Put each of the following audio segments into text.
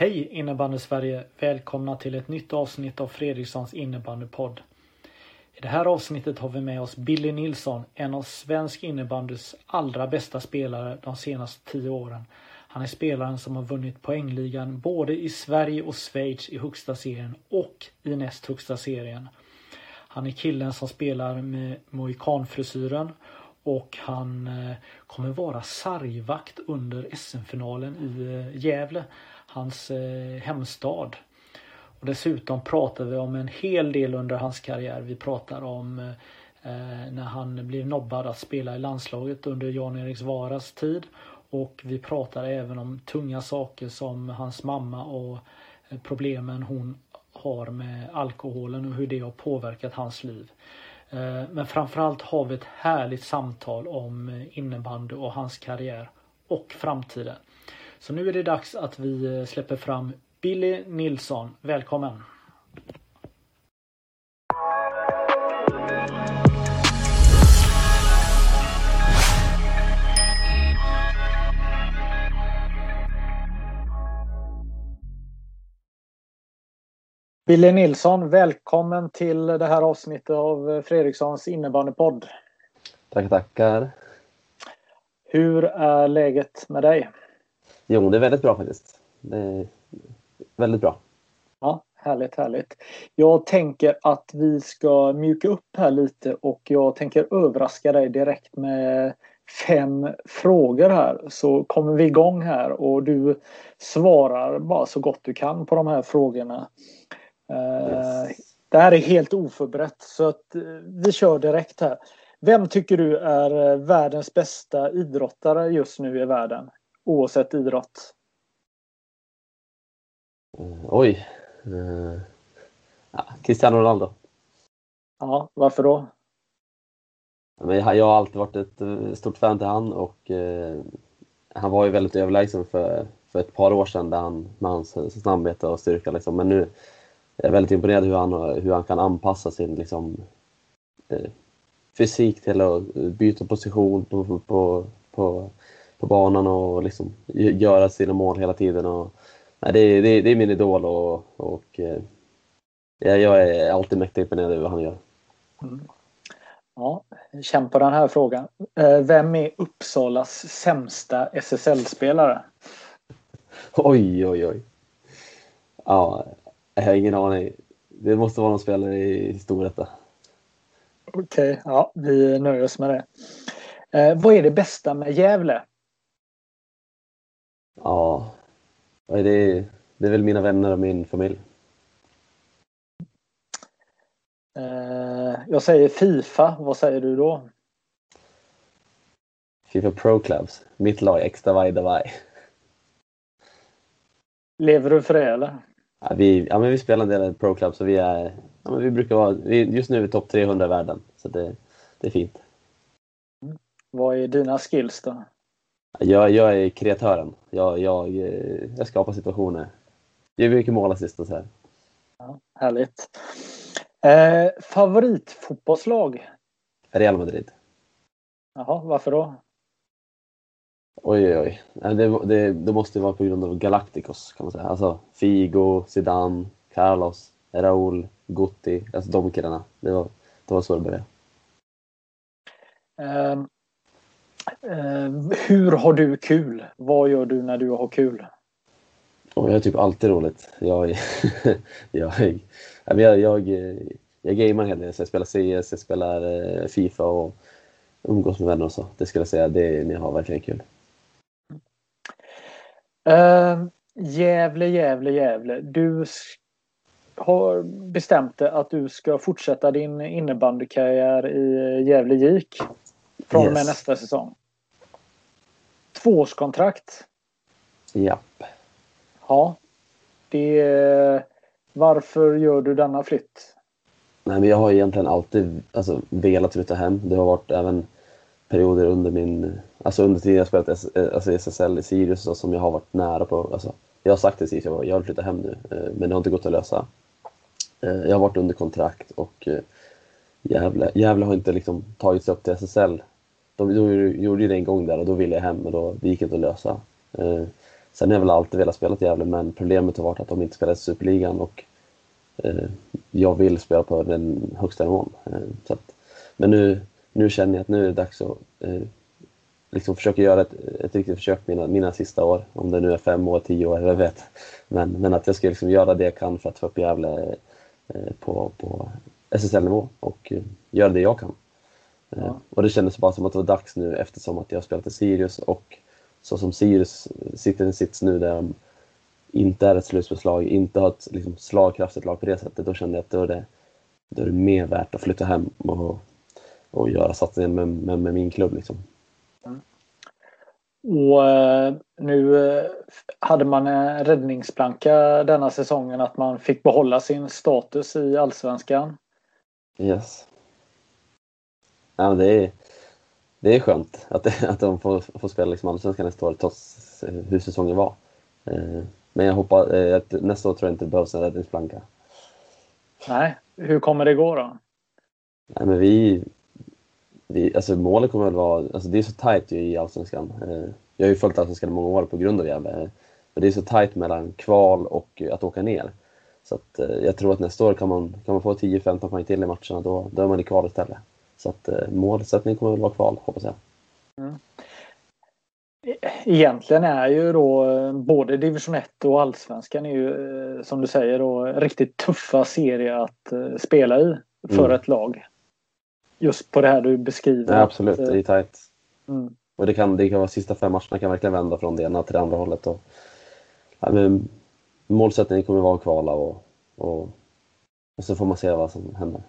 Hej innebandy Sverige! Välkomna till ett nytt avsnitt av Fredrikssons innebandypodd. I det här avsnittet har vi med oss Billy Nilsson, en av svensk innebandys allra bästa spelare de senaste tio åren. Han är spelaren som har vunnit poängligan både i Sverige och Schweiz i högsta serien och i näst högsta serien. Han är killen som spelar med mohikanfrisyren och han eh, kommer vara sargvakt under SM-finalen i eh, Gävle, hans eh, hemstad. Och dessutom pratar vi om en hel del under hans karriär. Vi pratar om eh, eh, när han blev nobbad att spela i landslaget under Jan-Erik Varas tid och vi pratar även om tunga saker som hans mamma och eh, problemen hon har med alkoholen och hur det har påverkat hans liv. Men framförallt har vi ett härligt samtal om innebandy och hans karriär och framtiden. Så nu är det dags att vi släpper fram Billy Nilsson. Välkommen! Billy Nilsson, välkommen till det här avsnittet av Fredrikssons innebandypodd. Tackar, tackar. Hur är läget med dig? Jo, det är väldigt bra faktiskt. Väldigt bra. Ja, härligt, härligt. Jag tänker att vi ska mjuka upp här lite och jag tänker överraska dig direkt med fem frågor här så kommer vi igång här och du svarar bara så gott du kan på de här frågorna. Yes. Det här är helt oförberett så att eh, vi kör direkt här. Vem tycker du är eh, världens bästa idrottare just nu i världen? Oavsett idrott. Uh, oj. Uh, ja, Cristiano Ronaldo. Ja, varför då? Men jag, jag har alltid varit ett stort fan till han och uh, han var ju väldigt överlägsen för, för ett par år sedan där han, med hans snabbhet och styrka. Liksom. Men nu, jag är väldigt imponerad hur han, hur han kan anpassa sin liksom, eh, fysik till att byta position på, på, på, på banan och liksom göra sina mål hela tiden. Och, nej, det, det, det är min idol och, och eh, jag är alltid mäktigt imponerad över vad han gör. Mm. Ja, känn på den här frågan. Eh, vem är Uppsalas sämsta SSL-spelare? Oj, oj, oj. Ja, jag har ingen aning. Det måste vara någon spelare i Storvreta. Okej, okay, ja, vi nöjer oss med det. Eh, vad är det bästa med Gävle? Ja, det är, det är väl mina vänner och min familj. Eh, jag säger Fifa, vad säger du då? Fifa Pro Clubs, mitt lag, extra varje dag. Lever du för det eller? Ja, vi, ja, men vi spelar en del Pro Club så vi är, ja, men vi brukar vara, just nu är vi topp 300 i världen. Så det, det är fint. Mm. Vad är dina skills då? Jag, jag är kreatören. Jag, jag, jag skapar situationer. Jag gör mycket målassist och så här. Ja, härligt. Eh, favoritfotbollslag? Real Madrid. Jaha, varför då? Oj, oj, oj. Det, det, det måste vara på grund av Galacticos kan man säga. Alltså Figo, Zidane, Carlos, Raúl, Gutti. Alltså de killarna. Det var, det var så det började. Uh, hur har du kul? Vad gör du när du har kul? Oh, jag har typ alltid roligt. Jag, jag, jag, jag, jag, jag gamear en hel del. Så jag spelar CS, jag spelar eh, Fifa och umgås med vänner och så. Det skulle jag säga, det jag har verkligen kul. Uh, Gävle, Gävle, Gävle. Du har bestämt dig att du ska fortsätta din innebandykarriär i Gävle GIK från och yes. med nästa säsong. Tvåårskontrakt. Japp. Ja. Det, varför gör du denna flytt? Nej, men jag har egentligen alltid alltså, velat flytta hem. Det har varit även perioder under min, alltså under tiden jag spelat alltså SSL i Sirius och som jag har varit nära på. Alltså, jag har sagt till Sirius att jag vill flytta hem nu, eh, men det har inte gått att lösa. Eh, jag har varit under kontrakt och eh, Gävle, Gävle har inte liksom tagit sig upp till SSL. De, de gjorde ju det en gång där och då ville jag hem men då, det gick inte att lösa. Eh, sen har jag väl alltid velat spela till Gävle men problemet har varit att de inte spelar i Superligan och eh, jag vill spela på den högsta nivån. Eh, så att, men nu, nu känner jag att nu är det dags att eh, liksom försöka göra ett, ett riktigt försök mina, mina sista år. Om det nu är fem år, tio år, jag vet. Men, men att jag ska liksom göra det jag kan för att få upp Gävle eh, på, på SSL-nivå och eh, göra det jag kan. Eh, ja. Och det kändes bara som att det var dags nu eftersom att jag spelat i Sirius och så som Sirius sitter i en sits nu där de inte är ett slutspelslag, inte har ett liksom, slagkraftigt lag på det sättet, då kände jag att då är det, då är det mer värt att flytta hem och och göra satsningen med, med, med min klubb. Liksom. Mm. Och eh, nu eh, hade man en räddningsplanka denna säsongen att man fick behålla sin status i Allsvenskan. Yes. Ja, det, är, det är skönt att, att de får, får spela liksom Allsvenskan nästa år trots eh, hur säsongen var. Men jag hoppas att nästa år tror jag inte det behövs en räddningsplanka. Nej, hur kommer det gå då? Nej, men vi, vi, alltså målet kommer väl vara, alltså det är så tajt i Allsvenskan. Eh, jag har ju följt Allsvenskan i många år på grund av Gävle. Men det är så tajt mellan kval och att åka ner. Så att, eh, jag tror att nästa år kan man, kan man få 10-15 poäng till i matcherna, då, då är man i kval istället. Så att eh, målsättningen kommer väl vara kval, hoppas jag. Mm. Egentligen är ju då både division 1 och allsvenskan är ju som du säger då riktigt tuffa serier att spela i för mm. ett lag just på det här du beskriver. Ja, absolut, att, det är tajt. Mm. Och det kan, det kan vara sista fem matcherna kan verkligen vända från det ena till det andra hållet. Och, ja, men, målsättningen kommer vara att kvala och, och, och så får man se vad som händer.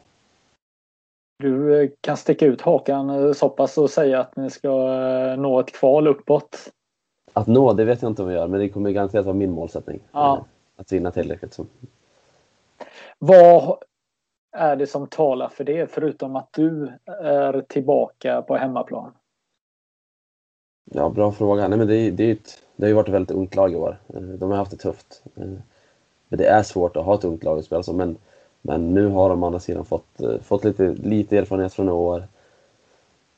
Du eh, kan sticka ut hakan eh, så pass och säga att ni ska eh, nå ett kval uppåt. Att nå, det vet jag inte om vi gör, men det kommer garanterat vara min målsättning. Ja. Att vinna tillräckligt. Så. Vad är det som talar för det förutom att du är tillbaka på hemmaplan? Ja, bra fråga. Nej, men det, det, ett, det har ju varit ett väldigt ungt lag i år. De har haft det tufft. Men det är svårt att ha ett ungt lag att spela som. Men, men nu har de å andra sidan fått, eh, fått lite, lite erfarenhet från år.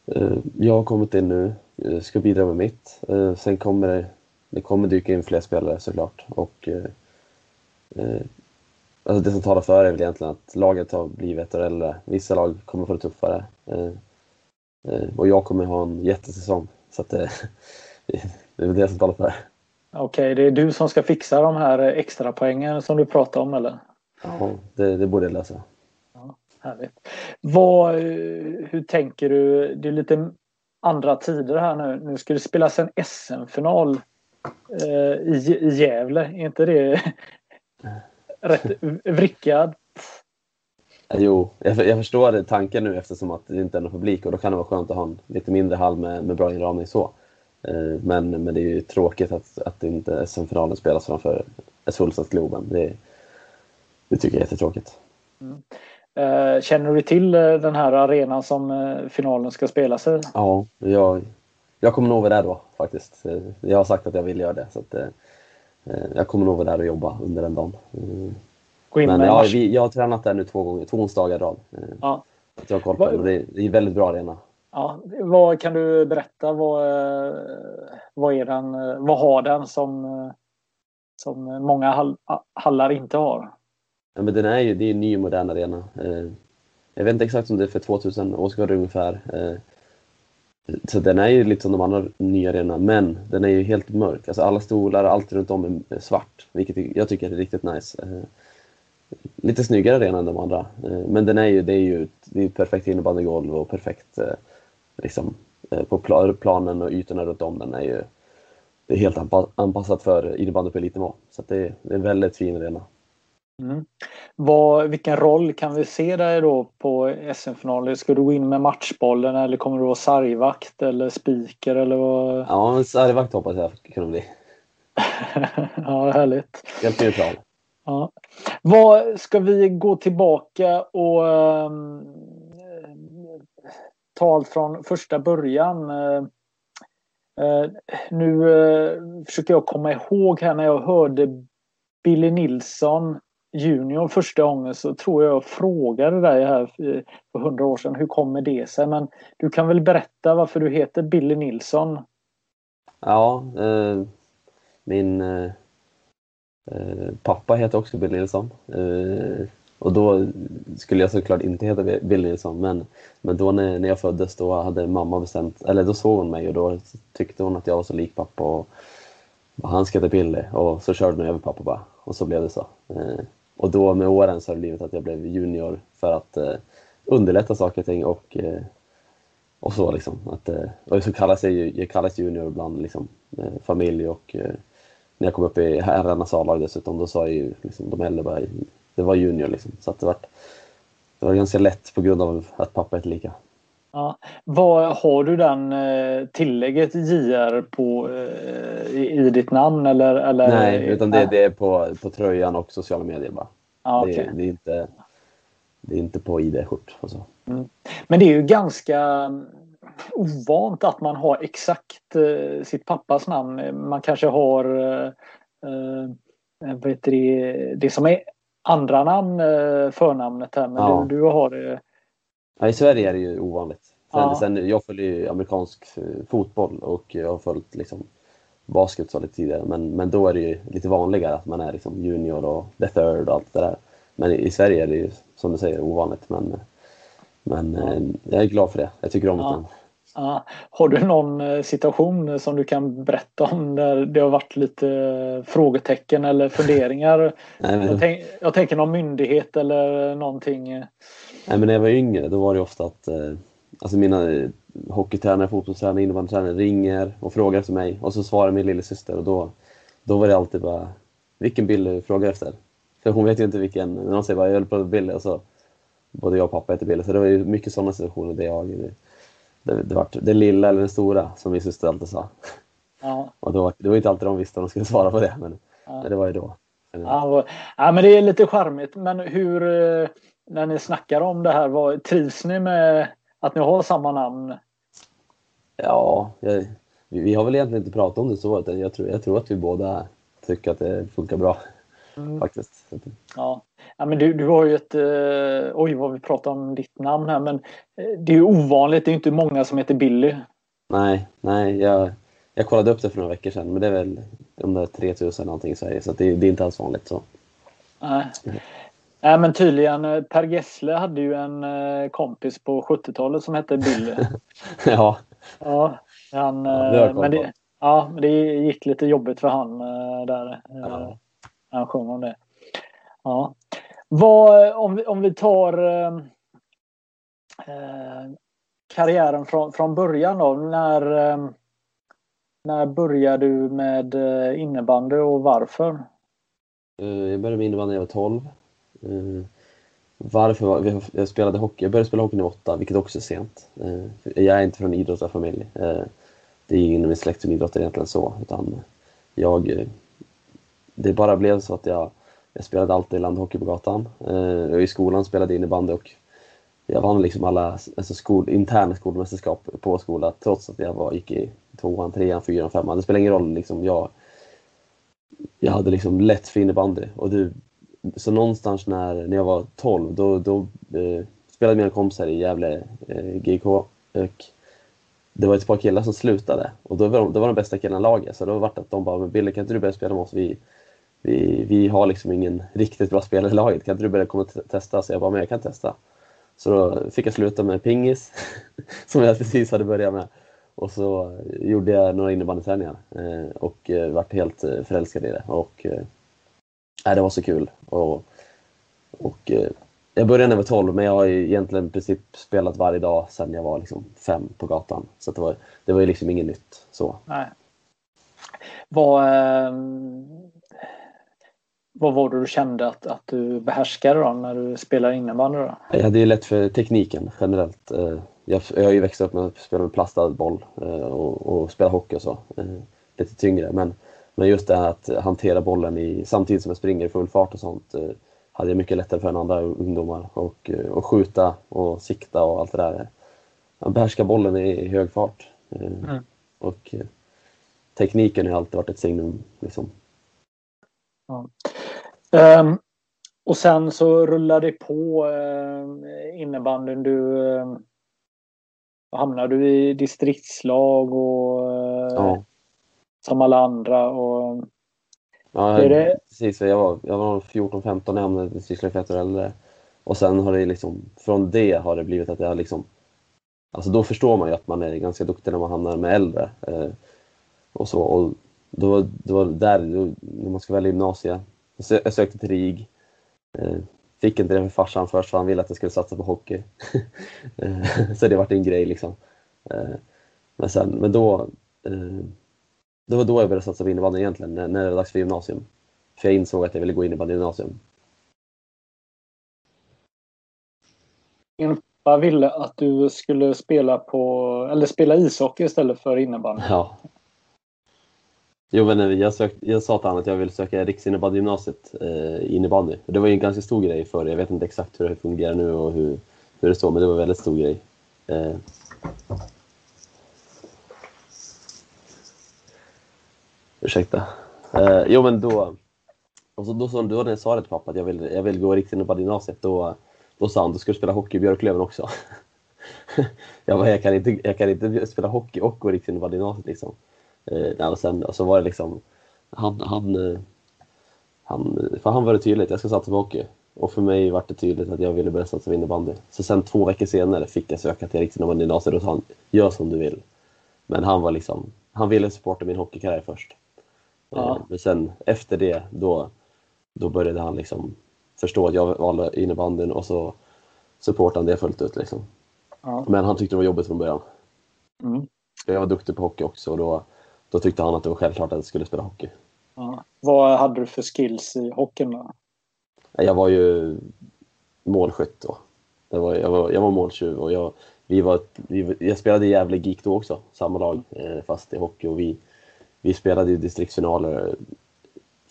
Eh, jag har kommit in nu, eh, ska bidra med mitt. Sen kommer det, det kommer dyka in fler spelare såklart. Och Alltså det som talar för är väl egentligen att laget har blivit ett år äldre. Vissa lag kommer få det tuffare. Och jag kommer ha en jättesäsong. Så att det, det är väl det som talar för. Okej, okay, det är du som ska fixa de här extra poängen som du pratade om eller? Ja, det, det borde jag lösa. Ja, härligt. Vad, hur tänker du? Det är lite andra tider här nu. Nu ska det spelas en SM-final eh, i, i Gävle. Är inte det rätt vrickad. Jo, jag, jag förstår tanken nu eftersom att det inte är någon publik och då kan det vara skönt att ha en lite mindre hall med, med bra inramning så. Eh, men, men det är ju tråkigt att, att inte SM-finalen spelas framför ett fullsatt Globen. Det, det tycker jag är jättetråkigt. Mm. Eh, känner du till eh, den här arenan som finalen ska spelas i? Ja, jag, jag kommer nog vara där då faktiskt. Jag har sagt att jag vill göra det. Så att, Eh, jag kommer nog vara där och jobba under den dagen. Eh, men ja, vi, jag har tränat där nu två gånger, två onsdagar i rad. Eh, ja. Att jag har koll på vad, det. Det är en väldigt bra arena. Ja, vad kan du berätta? Vad, vad, är den, vad har den som, som många hallar inte har? Ja, men den är ju, det är en ny modern arena. Eh, jag vet inte exakt om det är för 2000 åskådare ungefär. Eh, så den är ju lite som de andra nya arenorna, men den är ju helt mörk. Alltså alla stolar och allt runt om är svart, vilket jag tycker är riktigt nice. Eh, lite snyggare arena än de andra, eh, men den är ju, det är ju det är perfekt innebandygolv och perfekt eh, liksom, eh, på planen och ytorna runt om den är ju det är helt anpassat för innebandy på elitnivå. Så det är, det är en väldigt fin arena. Mm. Vad, vilken roll kan vi se dig då på SM-finaler? Ska du gå in med matchbollen eller kommer du vara sargvakt eller speaker eller vad? Ja, sargvakt hoppas jag kunna bli. ja, härligt. Helt neutral. Ja. Vad, ska vi gå tillbaka och um, ta allt från första början? Uh, uh, nu uh, försöker jag komma ihåg här när jag hörde Billy Nilsson junior första gången så tror jag jag frågade dig här för hundra år sedan. Hur kommer det sig? Men du kan väl berätta varför du heter Billy Nilsson? Ja, eh, min eh, eh pappa heter också Billy Nilsson. Eh, och då skulle jag såklart inte heta Billy Nilsson men, men då när, när jag föddes då hade mamma bestämt, eller då såg hon mig och då tyckte hon att jag var så lik pappa och, och han ska heta Billy och så körde hon över pappa bara och så blev det så. Eh, och då med åren så har det blivit att jag blev junior för att eh, underlätta saker och ting och, eh, och så liksom. Att, eh, och så kallas jag, jag kallas junior bland liksom, eh, familj och eh, när jag kom upp i herrarnas A-lag dessutom då sa jag ju liksom, de äldre bara, det var junior liksom. Så att det var, det var ganska lätt på grund av att pappa är lika. Ja. Vad, har du den eh, tillägget JR på, eh, i, i, ditt namn? Eller, eller, Nej, utan det, det är på, på tröjan och sociala medier bara. Ja, okay. det, det, är inte, det är inte på ID-kort och så. Mm. Men det är ju ganska mm, ovant att man har exakt eh, sitt pappas namn. Man kanske har eh, det, det som är andra namn, eh, förnamnet här, men ja. du, du har det Ja, I Sverige är det ju ovanligt. Sen, ja. sen, jag följer ju amerikansk eh, fotboll och jag har följt liksom, basket så lite tidigare. Men, men då är det ju lite vanligare att man är liksom junior och the third och allt det där. Men i, i Sverige är det ju som du säger ovanligt. Men, men ja. Eh, jag är glad för det. Jag tycker om ja. det. Ja. Har du någon eh, situation som du kan berätta om där det har varit lite frågetecken eller funderingar? Nej, men... jag, tänk, jag tänker någon myndighet eller någonting. Nej, men när jag var yngre då var det ofta att eh, alltså mina eh, hockeytränare, fotbollstränare, innebandytränare ringer och frågar efter mig och så svarar min lillasyster och då, då var det alltid bara vilken bild du frågar efter. För hon vet ju inte vilken, när de säger bara jag vill på Billy och så både jag och pappa heter Billy så det var ju mycket sådana situationer där jag det, det var det lilla eller det stora som min syster alltid sa. Ja. Och då, det var inte alltid de visste om de skulle svara på det men, ja. men det var ju då. Ja, ja, men det är lite charmigt men hur eh, när ni snackar om det här, vad, trivs ni med att ni har samma namn? Ja, jag, vi har väl egentligen inte pratat om det så. Jag tror, jag tror att vi båda tycker att det funkar bra. Mm. Faktiskt. Ja. ja, men du, du har ju ett... Eh, oj, vad vi pratar om ditt namn här. Men eh, det är ju ovanligt. Det är inte många som heter Billy. Nej, nej. Jag, jag kollade upp det för några veckor sedan. Men det är väl om det är 3000 någonting i Sverige. Så det, det är inte alls vanligt. Så. Nej. Nej men tydligen eh, Per Gessle hade ju en eh, kompis på 70-talet som hette Billy. ja. Ja, han, ja, eh, men det, ja, det gick lite jobbigt för han där. Ja. Han sjöng om det. Ja. Vad, om, vi, om vi tar eh, karriären från, från början då. När, eh, när började du med innebandy och varför? Jag började med innebandy när jag var 12. Eh, varför jag spelade hockey? Jag började spela hockey när jag var åtta, vilket också är sent. Eh, jag är inte från en idrottarfamilj. Eh, det är ingen i min släkt som idrottar egentligen så, utan jag... Det bara blev så att jag, jag spelade alltid landhockey på gatan. Och I skolan spelade jag innebandy och jag vann liksom alla alltså skol, interna skolmästerskap på skolan trots att jag var, gick i tvåan, trean, fyran, femman. Det spelar ingen roll. Liksom, jag, jag hade liksom lätt för innebandy och det så någonstans när, när jag var 12 då, då eh, spelade mina kompisar i Gävle eh, GK och det var ett par killar som slutade och då var de, då var de bästa killarna i laget så då var det att de bara “Bille kan inte du börja spela med oss? Vi, vi, vi har liksom ingen riktigt bra spelare i laget, kan inte du börja komma och testa?” Så jag bara “Men jag kan testa”. Så då fick jag sluta med pingis som jag precis hade börjat med. Och så gjorde jag några innebandyträningar eh, och eh, vart helt eh, förälskad i det. Och, eh, Nej, det var så kul. Och, och, eh, jag började när jag var 12, men jag har egentligen i princip spelat varje dag sedan jag var liksom fem på gatan. Så det var, det var ju liksom inget nytt. Så. Nej. Vad, eh, vad var det du kände att, att du behärskade då när du spelar innebandy? Då? Ja, det är lätt för tekniken generellt. Eh, jag, jag har ju växt upp med att spela med plastad boll eh, och, och spela hockey och så. Lite tyngre. Men, men just det här att hantera bollen i, samtidigt som jag springer i full fart och sånt hade jag mycket lättare för än andra ungdomar. Och, och skjuta och sikta och allt det där. Jag behärskar bollen i hög fart. Mm. Och tekniken har alltid varit ett signum. Liksom. Ja. Um, och sen så rullar det på uh, innebandyn. Du uh, hamnar du i distriktslag och uh, ja. Som alla andra. Och, ja, det... precis. Jag var, jag var 14-15 när jag hamnade i äldre. Och sen har det liksom, från det har det blivit att jag liksom Alltså då förstår man ju att man är ganska duktig när man hamnar med äldre. Eh, och så. Och då, då var det där, då, när man ska välja gymnasiet. Jag sökte till RIG. Eh, fick inte det för farsan först för han ville att jag skulle satsa på hockey. Eh, så det vart en grej liksom. Eh, men, sen, men då, det var då jag började satsa på innebandy egentligen, när, när det var dags för gymnasium. För jag insåg att jag ville gå innebandy gymnasium. Pappa ville att du skulle spela på, eller spela ishockey istället för innebandy. Ja, Jo men jag, sökt, jag sa till honom att jag ville söka riksinnebandy-gymnasiet eh, innebandy. Det var en ganska stor grej förr. Jag vet inte exakt hur det fungerar nu och hur, hur det står, men det var en väldigt stor grej. Eh. Ursäkta. Eh, jo men då, och så, då, så, då när jag sa det till pappa att jag vill, jag vill gå riksinnebandy-gymnasiet, då, då sa han du ska spela hockey i Björklöven också. jag bara, jag kan inte, jag kan inte spela hockey och gå riksinnebandy-gymnasiet liksom. Eh, och sen och så var det liksom, han, han, eh, han, för han var det tydligt, jag ska satsa på hockey. Och för mig var det tydligt att jag ville börja satsa på innebandy. Så sen två veckor senare fick jag söka till riksinnebandy gymnasiet och sa han, gör som du vill. Men han var liksom, han ville supporta min hockeykarriär först. Ja. Eh, men sen efter det, då, då började han liksom förstå att jag valde innebandyn och så supportade han det fullt ut. Liksom. Ja. Men han tyckte det var jobbigt från början. Mm. Jag var duktig på hockey också och då, då tyckte han att det var självklart att jag skulle spela hockey. Ja. Vad hade du för skills i hockeyn då? Jag var ju målskytt då. Jag var, jag var, jag var måltjuv och jag, vi var, vi, jag spelade i Gävle GIK då också, samma lag, eh, fast i hockey. Och vi, vi spelade i distriktsfinaler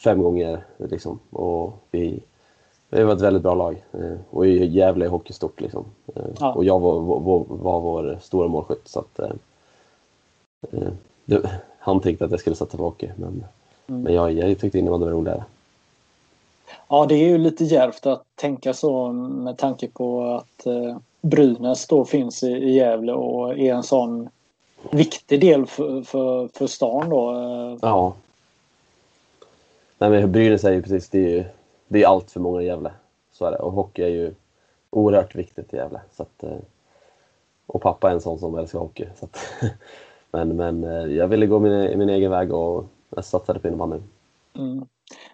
fem gånger. Liksom, och vi, vi var ett väldigt bra lag. Eh, och Gävle är hockey stort. Liksom. Eh, ja. Och jag var, var, var vår stora målskytt. Så att, det, han tänkte att jag skulle satsa på hockey. Men, mm. men jag, jag tyckte innebandy var roligare. Ja, det är ju lite djärvt att tänka så med tanke på att eh, Brynäs då finns i, i Gävle och är en sån viktig del för, för, för stan då. Eh. Ja. Nej men Brynäs är ju precis, det är ju det är allt för många i Gävle. Så är det. Och hockey är ju oerhört viktigt i Gävle. Så att, eh, och pappa är en sån som älskar hockey. Så att, Men, men eh, jag ville gå min, min egen väg och jag satsade på innebandy. Mm.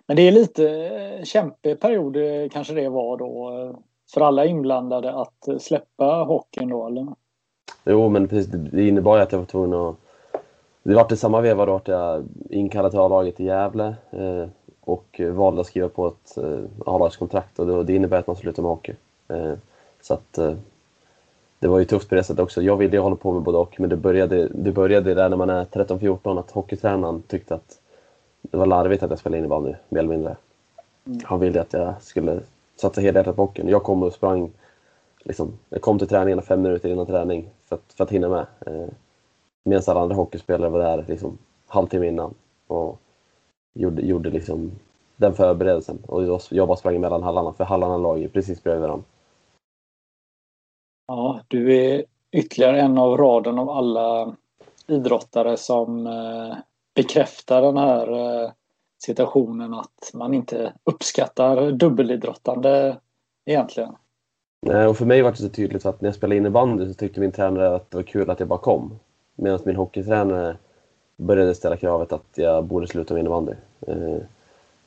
Men det är lite kämpig period kanske det var då för alla inblandade att släppa hockeyn då eller? Jo men precis, det innebar ju att jag var tvungen att det var i samma veva då att jag inkallad till A-laget i Gävle eh, och valde att skriva på ett eh, A-lagskontrakt och det, det innebär att man slutar med hockey. Eh, så att det var ju tufft på det sättet också. Jag ville ju hålla på med både och, men det började, det började där när man är 13-14 att hockeytränaren tyckte att det var larvigt att jag spelade innebandy, mer eller mindre. Mm. Han ville att jag skulle satsa helhjärtat på hockeyn. Jag kom och sprang, liksom, jag kom till träningen fem minuter innan träning för att, för att hinna med. Eh, Medan alla andra hockeyspelare var där liksom, halvtimme innan och gjorde, gjorde liksom den förberedelsen. Och jag bara sprang mellan hallarna, för hallarna låg ju precis bredvid varandra. Ja, du är ytterligare en av raden av alla idrottare som eh, bekräftar den här eh, situationen att man inte uppskattar dubbelidrottande egentligen. Nej, och för mig var det så tydligt att när jag spelade innebandy så tyckte min tränare att det var kul att jag bara kom. Medan min hockeytränare började ställa kravet att jag borde sluta med innebandy. Eh,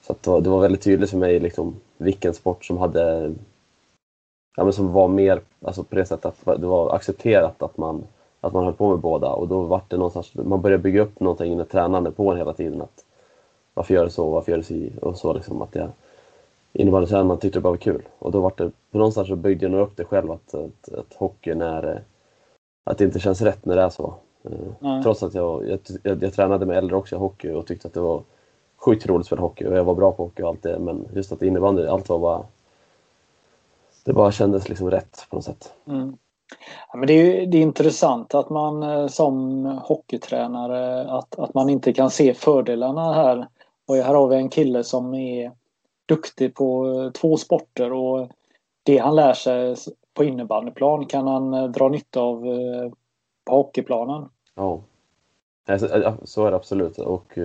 så det var väldigt tydligt för mig liksom vilken sport som hade ja, men som var mer alltså på det sättet att det var accepterat att man, att man höll på med båda och då var det någonstans, man började bygga upp någonting med tränande på en hela tiden. Att, varför gör du så, varför gör du så och så liksom att jag, man tyckte det bara var kul. Och då var det, på någonstans så byggde jag nog upp det själv att, att, att hockeyn är, att det inte känns rätt när det är så. Nej. Trots att jag, jag, jag, jag, tränade med äldre också hockey och tyckte att det var sjukt roligt att spela hockey och jag var bra på hockey och allt det. Men just att innebandy, allt var bara... Det bara kändes liksom rätt på något sätt. Mm. Ja, men det, är, det är intressant att man eh, som hockeytränare att, att man inte kan se fördelarna här. Och här har vi en kille som är duktig på eh, två sporter och det han lär sig på innebandyplan kan han eh, dra nytta av på hockeyplanen. Ja, så är det absolut. Och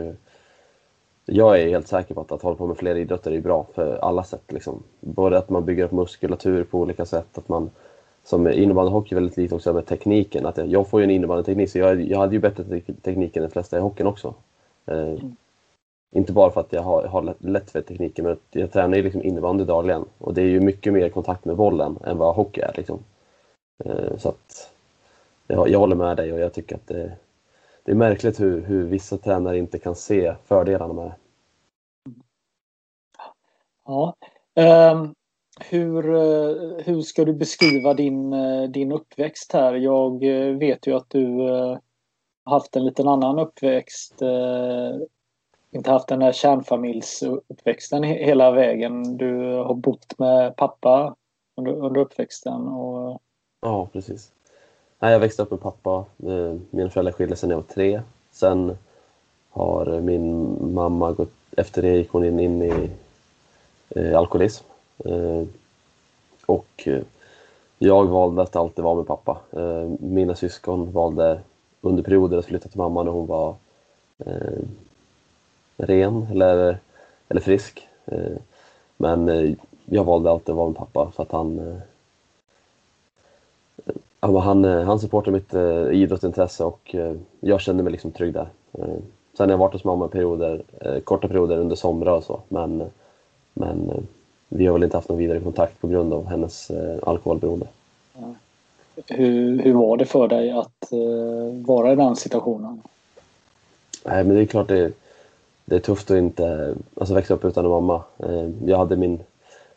jag är helt säker på att, att hålla på med fler idrotter är bra för alla sätt. Liksom. Både att man bygger upp muskulatur på olika sätt, att man som innebandyhockey väldigt lite också med tekniken. Att jag får ju en innebandyteknik så jag, jag hade ju bättre teknik än de flesta i hockeyn också. Eh, mm. Inte bara för att jag har, har lätt för tekniken men jag tränar ju liksom innebandy dagligen och det är ju mycket mer kontakt med bollen än vad hockey är. Liksom. Eh, så att jag, jag håller med dig och jag tycker att det, det är märkligt hur, hur vissa tränare inte kan se fördelarna med det. Ja. Um, hur, eh, hur ska du beskriva din, eh, din uppväxt här? Jag eh, vet ju att du haft en liten annan uppväxt. Inte haft den här kärnfamiljsuppväxten hela vägen. Du har bott med pappa under, under uppväxten. Och... Ja, precis. jag växte upp med pappa. Eh, mina föräldrar skilde sig när jag var tre. Sen har min mamma gått, efter det gick hon in, in i eh, alkoholism. Eh, och eh, jag valde att alltid vara med pappa. Eh, mina syskon valde under perioder att flytta till mamma när hon var ren eller, eller frisk. Men jag valde alltid att vara med pappa för att han han, han supportade mitt idrottsintresse och jag kände mig liksom trygg där. Sen har jag varit hos mamma perioder, korta perioder under somrar och så men, men vi har väl inte haft någon vidare kontakt på grund av hennes eh, alkoholberoende. Hur, hur var det för dig att eh, vara i den situationen? Nej, men det är klart det, det är tufft att inte alltså växa upp utan en mamma. Eh, jag hade min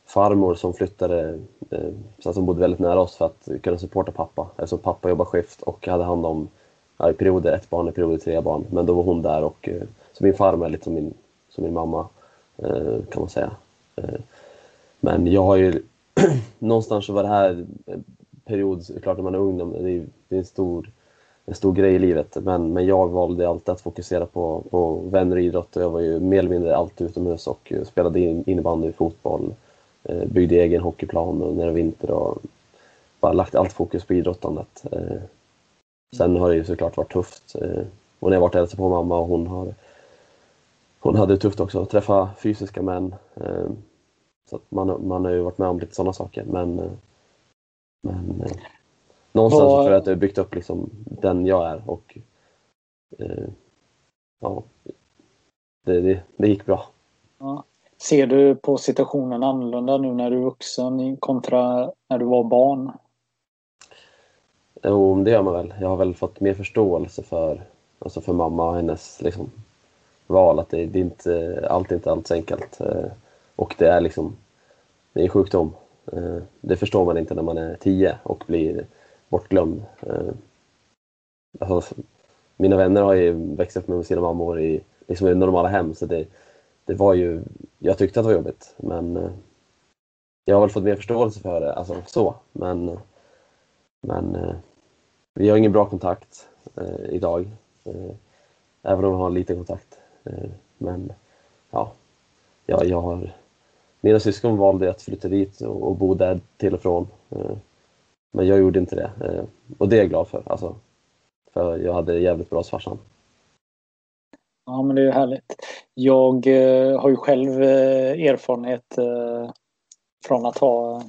farmor som flyttade, eh, som bodde väldigt nära oss för att kunna supporta pappa. Eftersom pappa jobbade skift och hade hand om ja, i perioder ett barn, i perioder tre barn. Men då var hon där och eh, så min farmor är lite som min, som min mamma kan man säga. Men jag har ju någonstans så var det här period, klart när man är ung, det är, det är en, stor, en stor grej i livet. Men, men jag valde alltid att fokusera på, på vänner och idrott och jag var ju mer eller mindre alltid utomhus och eh, spelade innebandy, fotboll, eh, byggde egen hockeyplan när det var vinter och bara lagt allt fokus på idrottandet. Eh, sen har det ju såklart varit tufft. Eh, och när jag varit och hälsat på mamma och hon har hon hade det tufft också, att träffa fysiska män. Eh, så man, man har ju varit med om lite sådana saker. Men, eh, men någonstans Var... för att jag har byggt upp liksom den jag är och eh, ja, det, det, det, gick bra. Ja. Ser du på situationen annorlunda nu när du är vuxen kontra när du var barn? Jo, det gör man väl. Jag har väl fått mer förståelse för, alltså för mamma och hennes liksom, val. Att det, det är inte, allt är inte alls enkelt. Eh, och det är liksom, det är sjukdom. Eh, det förstår man inte när man är tio och blir bortglömd. Eh, alltså, mina vänner har ju växt upp med sina mammor i, liksom i normala hem så det, det var ju, jag tyckte att det var jobbigt men eh, jag har väl fått mer förståelse för det, alltså så. Men, men eh, vi har ingen bra kontakt idag. Även om vi har lite kontakt. Men ja, jag, jag har mina syskon valde att flytta dit och, och bo där till och från. Men jag gjorde inte det. Eh, och det är jag glad för. Alltså, för jag hade jävligt bra farsan. Ja men det är härligt. Jag eh, har ju själv eh, erfarenhet eh, från att ha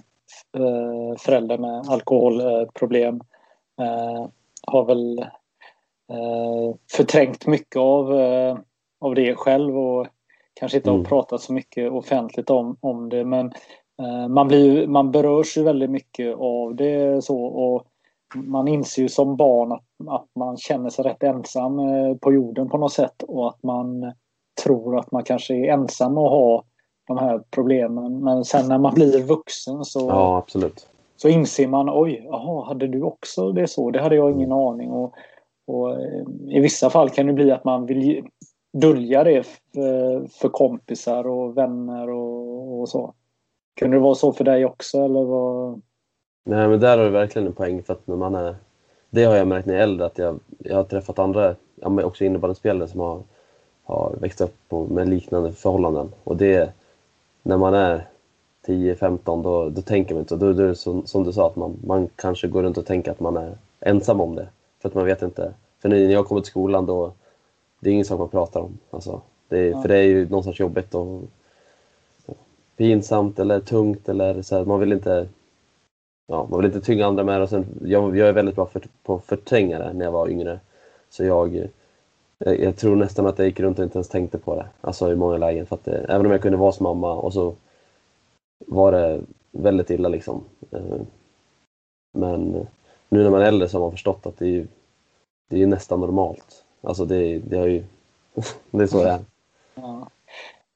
eh, föräldrar med alkoholproblem. har väl förträngt mycket av, av det själv och kanske inte mm. har pratat så mycket offentligt om, om det men man, blir, man berörs ju väldigt mycket av det så och man inser ju som barn att, att man känner sig rätt ensam eh, på jorden på något sätt och att man tror att man kanske är ensam att ha de här problemen. Men sen när man blir vuxen så, Ja, så inser man oj, jaha, hade du också det så? Det hade jag ingen aning. Och, och eh, I vissa fall kan det bli att man vill dölja det för, för kompisar och vänner och, och så. Kunde det vara så för dig också? Eller vad? Nej, men där har du verkligen en poäng för att när man är... Det har jag märkt när jag är äldre att jag, jag har träffat andra, ja, också innebandyspelare som har, har växt upp på, med liknande förhållanden. Och det, när man är 10-15 då, då tänker man inte då, då är det som, som du sa att man, man kanske går runt och tänker att man är ensam om det. För att man vet inte. För när jag kommer till skolan då, det är ingen sak man pratar om. Alltså, det, är- För det är ju någonstans jobbigt och pinsamt eller tungt eller så här, man vill inte ja, man vill inte tynga andra med det. Och sen, jag, jag är väldigt bra för, på att förtränga det när jag var yngre. Så jag, jag, jag tror nästan att jag gick runt och inte ens tänkte på det. Alltså i många lägen. För att det, även om jag kunde vara som mamma och så var det väldigt illa liksom. Eh, men nu när man är äldre så har man förstått att det är ju, det är nästan normalt. Alltså det, det har ju... det är så det är. Ja.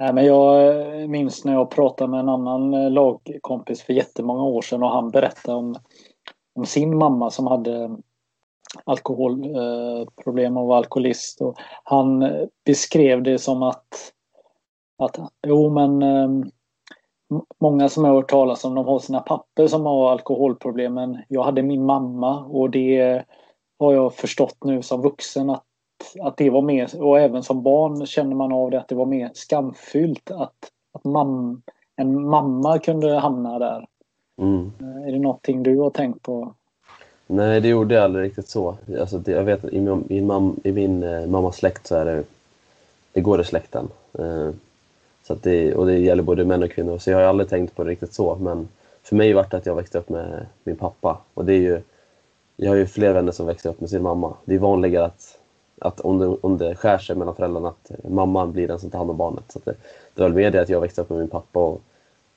Nej, men jag eh, minns när jag pratade med en annan eh, lagkompis för jättemånga år sedan och han berättade om, om sin mamma som hade eh, alkoholproblem och var alkoholist. Och han beskrev det som att, att jo men ehm, många som jag har hört talas om de har sina papper som har alkoholproblem men jag hade min mamma och det har jag förstått nu som vuxen att att det var mer, och även som barn känner man av det, att det var mer skamfyllt att, att mam, en mamma kunde hamna där. Mm. Är det någonting du har tänkt på? Nej, det gjorde jag aldrig riktigt så. Alltså, det, jag vet att i min, i mam, i min eh, mammas släkt så är det, det går i släkten. Eh, så det, och det gäller både män och kvinnor, så jag har aldrig tänkt på det riktigt så. Men för mig var det att jag växte upp med min pappa. Och det är ju, jag har ju fler vänner som växte upp med sin mamma. Det är vanligare att, att om, det, om det skär sig mellan föräldrarna, att mamman blir den som tar hand om barnet. Så att det, det var väl mer det att jag växte upp med min pappa och,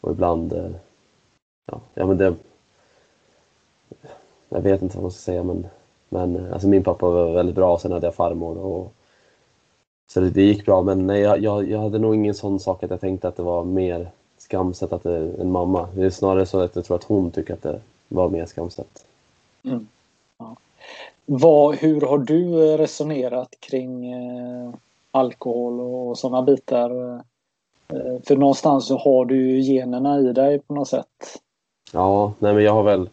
och ibland... Eh, ja, ja, men det, jag vet inte vad man ska säga men, men eh, alltså min pappa var väldigt bra och sen hade jag farmor. Och, så det, det gick bra men nej, jag, jag, jag hade nog ingen sån sak att jag tänkte att det var mer skamset att det, än mamma. Det är snarare så att jag tror att hon tycker att det var mer skamset. Mm. Vad, hur har du resonerat kring eh, alkohol och sådana bitar? Eh, för någonstans så har du ju generna i dig på något sätt. Ja, nej men jag har väl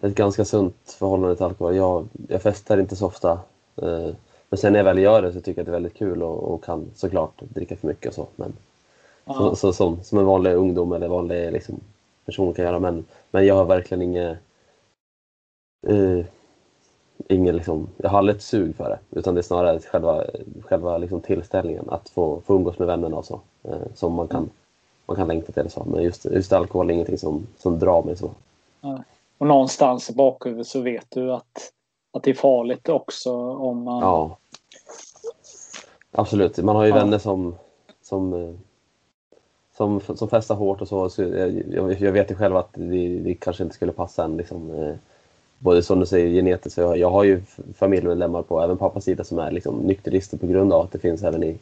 ett ganska sunt förhållande till alkohol. Jag, jag festar inte så ofta. Eh, men sen när jag väl gör det så tycker jag att det är väldigt kul och, och kan såklart dricka för mycket och så. Men, Ja. så, så, som, som en vanlig ungdom eller vanlig liksom, person kan göra. Men, men jag har verkligen inget... Eh, ingen liksom, jag har aldrig ett sug för det. Utan det är snarare själva, själva liksom tillställningen. Att få, få umgås med vännerna och så. Eh, som man kan, man kan längta till. Så. Men just, just alkohol är ingenting som, som drar mig så. Och någonstans i bakhuvudet så vet du att, att det är farligt också om man... Ja. Absolut. Man har ju Ja. vänner som, som, eh, som, som festar hårt och så. så jag, jag, jag vet ju själv att det, det kanske inte skulle passa en. Liksom, eh, både som du säger genetiskt. så Jag, jag har ju familjemedlemmar på även pappas sida som är liksom, nykterister på grund av att det finns även i,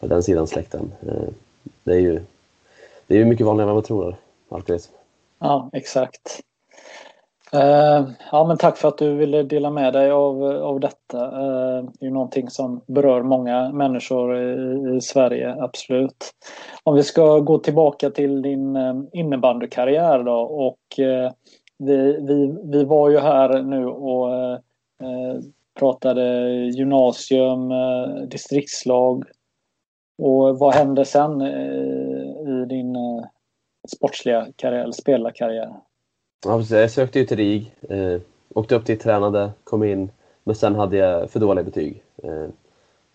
på den sidan släkten. Eh, det är ju det är ju mycket vanligare än vad man tror. Alkoholism. Ja, exakt. Eh, ja, men tack för att du ville dela med dig av, av detta. Eh, det är ju någonting som berör många människor i, i Sverige, absolut. Om vi ska gå tillbaka till din innebandykarriär då och vi, vi, vi var ju här nu och eh, pratade gymnasium, eh, distriktslag och vad hände sen eh, i din eh, sportsliga karriär, eller spelarkarriär? Ja, precis. Jag sökte ju till RIG, eh, åkte upp dit, tränade, kom in, men sen hade jag för dåliga betyg. Eh,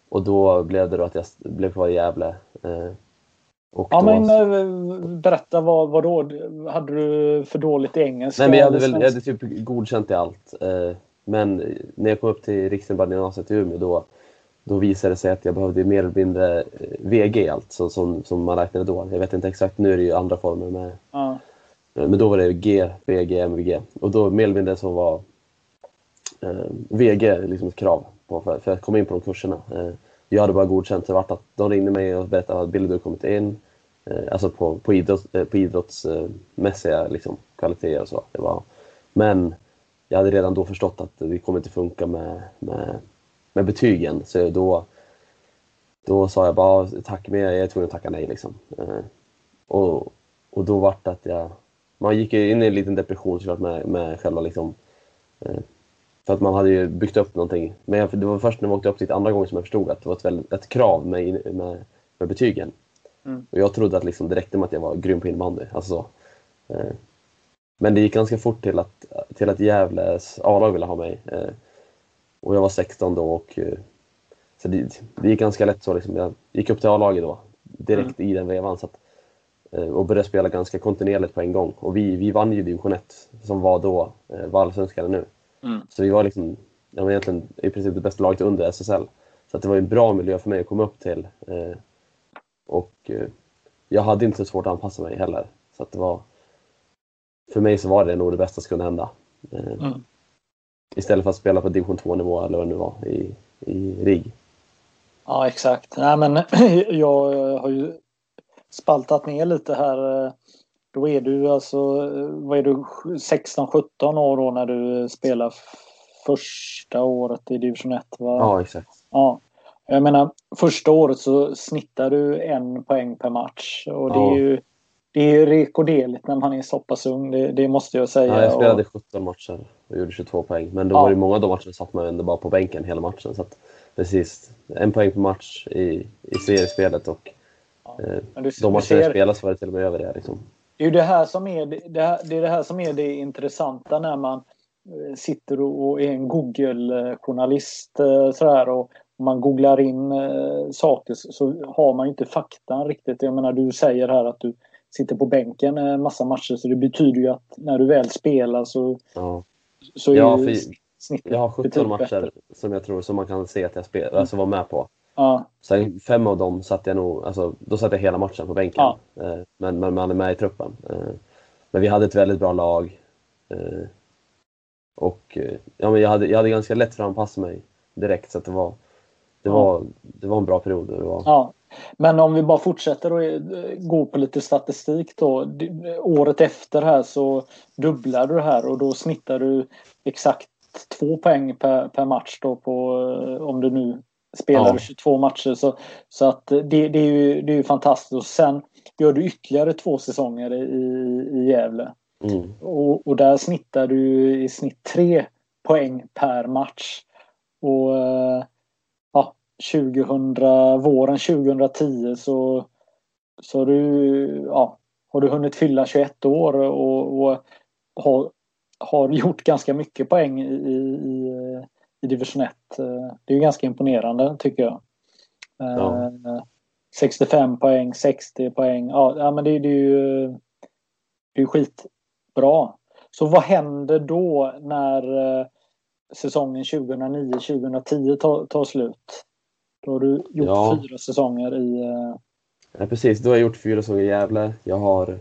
och då blev det då att jag blev kvar i Gävle. Eh, och Ja då, men eh, berätta vad, vad då? Hade du för dåligt i engelska? Nej, men jag hade, väl, jag hade typ godkänt i allt. Eh, men när jag kom upp till Riksinnebandy-gymnasiet i Umeå då, då visade det sig att jag behövde mer eller mindre eh, VG i allt, så, som, som man räknade då. Jag vet inte exakt, nu är det ju andra former med Ja. Men då var det G, VG, MVG. Och då mer eller mindre så var eh, VG liksom ett krav på för, för att komma in på de kurserna. Eh, jag hade bara godkänt. Det vart att de ringde mig och berättade att Billy du kommit in. Eh, alltså på, på, idrott, eh, på idrottsmässiga eh, liksom, kvaliteter och så. Det var, men jag hade redan då förstått att det kommer inte funka med, med, med betygen. Så då, då sa jag bara tack men jag är tvungen att tacka nej. Liksom. Och, och då vart det att jag... Man gick in i en liten depression såklart med, med själva liksom... För att man hade ju byggt upp någonting. Men jag, det var först när man åkte upp dit andra gången som jag förstod att det var ett, väldigt, ett krav med, med, med betygen. Mm. Och jag trodde att liksom, det räckte med att jag var grym på innebandy. Alltså så. Eh, men det gick ganska fort till att, till att Gävles A-lag ville ha mig. Eh, och jag var 16 då och eh, så det, det gick ganska lätt så. Liksom. Jag gick upp till A-laget då, direkt mm. i den vevan. Så att, Eh, och började spela ganska kontinuerligt på en gång. Och vi, vi vann ju division 1 som var då eh, var allsvenskan nu. Mm. Så vi var liksom, ja, var egentligen i princip det bästa laget under SSL. Så det var en bra miljö för mig att komma upp till. Eh, och eh, jag hade inte så svårt att anpassa mig heller. Så att det var, för mig så var det nog det bästa som kunde hända. Eh, mm. Istället för att spela på division 2-nivå eller vad det nu var i, i RIG. Ja exakt. Nej, men jag har ju spaltat ner lite här. Eh, då är du alltså, eh, vad är du, 16-17 år då när du spelar första året i division 1? Va? Ja, exakt. Ja. Jag menar, första året så snittar du en poäng per match och det ja. är ju det är rekorderligt när man är så pass ung, det, det måste jag säga. Ja, jag spelade och... 17 matcher och gjorde 22 poäng. Men då ja. var det många av de matcherna satt man ändå bara på bänken hela matchen. Så att, precis, en poäng per match i, i seriespelet och Eh, men du, de matcher ser... spelas var det till och med över det. Liksom. Det är det här som är det, här, det, är det här som är det intressanta när man eh, sitter och är en Google-journalist eh, sådär och man googlar in saker så har man ju inte faktan riktigt. Jag menar du säger här att du sitter på bänken en massa matcher så det betyder ju att när du väl spelar så, ja. så är ja, snittet Jag har 17 matcher bättre. som jag tror som man kan se att jag spelar, alltså var med på. Ja. Sen fem av dem satt jag nog, alltså, då satt jag hela matchen på bänken. Ja. Eh, men, men man är med i truppen. Eh, men vi hade ett väldigt bra lag. Eh, och ja, men jag, hade, jag hade ganska lätt för att anpassa mig direkt så att det var, det var, det var en bra period. Det var... Ja. Men om vi bara fortsätter och gå på lite statistik då. Året efter här så dubblar du här och då snittar du exakt två poäng per, per match då på om du nu spelar ja. 22 matcher. Så, så att det, det, är ju, det är ju fantastiskt. Och sen gör du ytterligare två säsonger i, i Gävle. Mm. Och, och där snittar du i snitt tre poäng per match. Och ja, 2000, våren 2010 så, så du, ja, har du hunnit fylla 21 år och, och har, har gjort ganska mycket poäng i, i, i division 1. Eh, det är ju ganska imponerande tycker jag. Ja. 65 eh, poäng, 60 poäng. Ja, men det, det är ju det är skitbra. Så vad händer då när eh, säsongen 2009-2010 tar, tar slut? Då har du gjort ja. fyra säsonger i... Ja, precis, då har jag gjort fyra säsonger i Gävle. Jag har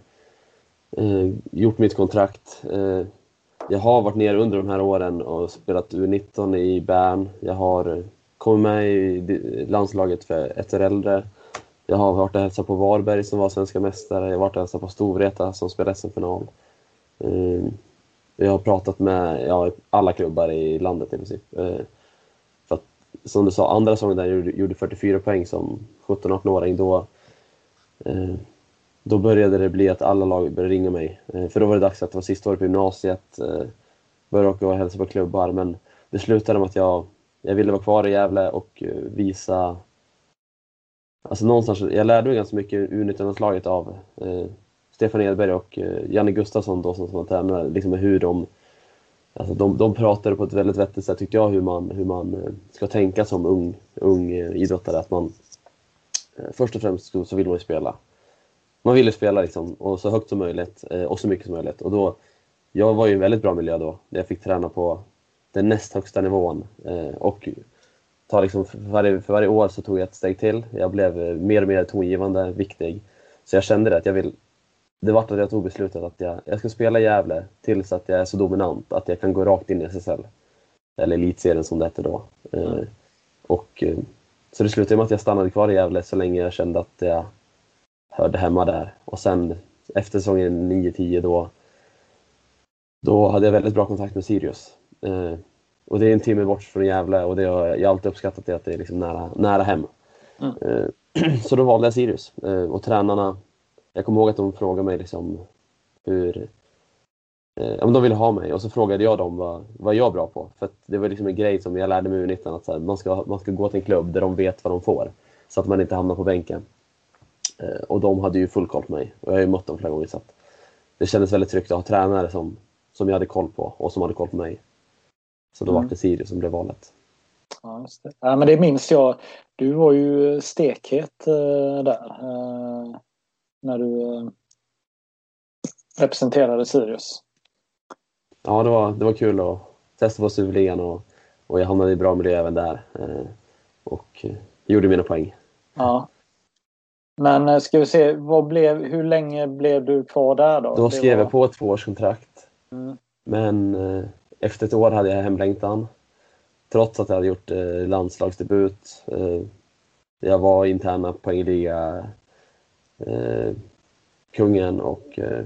eh, gjort mitt kontrakt. Eh, jag har varit nere under de här åren och spelat U19 i Bern. Jag har kommit med i landslaget för ett år äldre. Jag har varit och hälsat på Varberg som var svenska mästare. Jag har varit och hälsat på Storvreta som spelade SM-final. Ehm, jag har pratat med ja, alla klubbar i landet i princip. Ehm, för att, som du sa, andra säsongen där jag gjorde 44 poäng som 17-18-åring, då ehm, då började det bli att alla lag började ringa mig. Eh, för då var det dags att det var sista året på gymnasiet. Eh, började åka och hälsa på klubbar. Men det slutade med att jag, jag ville vara kvar i Gävle och eh, visa... Alltså någonstans, jag lärde mig ganska mycket U19-landslaget av eh, Stefan Edberg och eh, Janne Gustafsson då som var tränare. Liksom hur de, alltså de, de pratade på ett väldigt vettigt sätt tyckte jag hur man, hur man ska tänka som ung, ung idrottare. Att man, först och främst så vill man ju spela man ville spela liksom, och så högt som möjligt eh, och så mycket som möjligt. Och då, jag var ju i en väldigt bra miljö då, där jag fick träna på den näst högsta nivån. Eh, och ta liksom, för, varje, för varje år så tog jag ett steg till. Jag blev eh, mer och mer tongivande, viktig. Så jag kände det att jag vill... Det var att jag tog beslutet att jag, jag ska spela i Gävle tills att jag är så dominant att jag kan gå rakt in i SSL. Eller Elitserien som det hette då. Mm. Och, så det slutade med att jag stannade kvar i Gävle så länge jag kände att jag hörde hemma där. Och sen efter säsongen 9-10 då, då hade jag väldigt bra kontakt med Sirius. Eh, och det är en timme bort från Gävle och det har jag alltid uppskattat det att det är liksom nära, nära hem. Mm. Eh, så då valde jag Sirius. Eh, och tränarna, jag kommer ihåg att de frågade mig liksom hur, eh, ja, men de ville ha mig och så frågade jag dem vad, vad jag är bra på. För det var liksom en grej som jag lärde mig i 19 att här, man, ska, man ska gå till en klubb där de vet vad de får. Så att man inte hamnar på bänken. Eh, och de hade ju full koll på mig och jag har ju mött dem flera gånger så att det kändes väldigt tryggt att ha tränare som, som jag hade koll på och som hade koll på mig. Så då mm. var det Sirius som blev valet. Ja, just det. Ja, men det minns jag. Du var ju stekhet eh, där. Eh, när du eh, representerade Sirius. Ja, det var, det var kul att testa på Superligan och, och jag hamnade i bra miljö även där. Eh, och gjorde mina poäng. Ja. Men eh, ska vi se, blev, hur länge blev du kvar där då? Då skrev var... jag på ett tvåårskontrakt. Mm. Men eh, efter ett år hade jag hemlängtan. Trots att jag hade gjort eh, landslagsdebut. Eh, jag var interna poängliga eh, kungen och eh,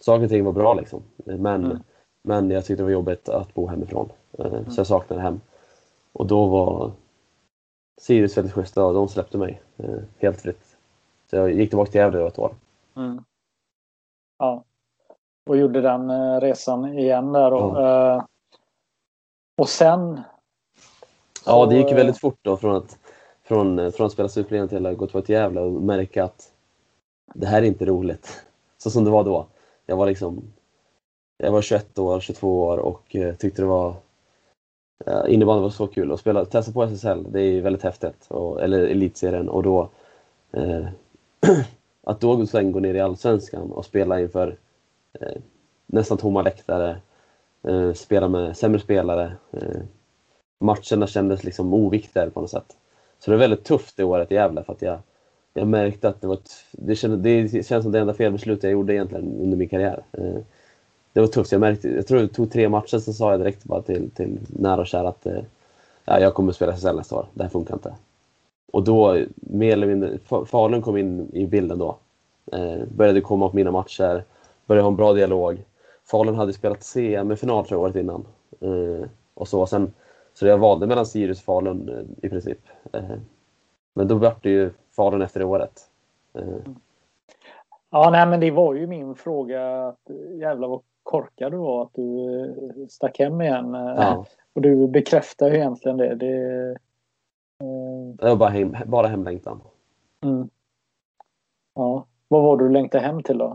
saker och ting var bra liksom. Men, mm. men jag tyckte det var jobbigt att bo hemifrån. Eh, mm. Så jag saknade hem. Och då var Sirius väldigt schyssta och de släppte mig eh, helt fritt. Så jag gick tillbaka till Gävle ett år. Mm. Ja. Och gjorde den eh, resan igen där då. Ja. Eh, och sen? Så... Ja, det gick väldigt fort då från att, från, eh, från att spela Superligan till att gå tillbaka till Gävle och märka att det här är inte roligt. Så som det var då. Jag var liksom jag var 21 år, 22 år och eh, tyckte det var Eh, innebandy var så kul att spela, testa på SSL, det är väldigt häftigt. Och, eller elitserien och då eh, att då sen gå ner i Allsvenskan och spela inför eh, nästan tomma läktare, eh, spela med sämre spelare. Eh, matcherna kändes liksom oviktigare på något sätt. Så det var väldigt tufft det året i Gävle för att jag, jag märkte att det var ett, det, kändes, det känns som det enda felbeslutet jag gjorde egentligen under min karriär. Eh, det var tufft. Jag, märkte, jag tror det tog tre matcher, så sa jag direkt bara till, till nära och kära att eh, ja, jag kommer att spela SSL nästa år. Det här funkar inte. Och då, mer eller mindre, Falun kom in i bilden då. Eh, började komma på mina matcher, började ha en bra dialog. Falun hade spelat CM-final tror jag året innan. Eh, och så, sen, så jag valde mellan Sirius och Falun eh, i princip. Eh, men då vart det ju Falun efter det året. Eh. Ja, nej men det var ju min fråga. Eh, jävlar vad korkad du var att du eh, stack hem igen. Ja. Och du bekräftar ju egentligen det. Det, eh... det var bara, hem, bara hemlängtan. Mm. Ja. Vad var det du längtade hem till då?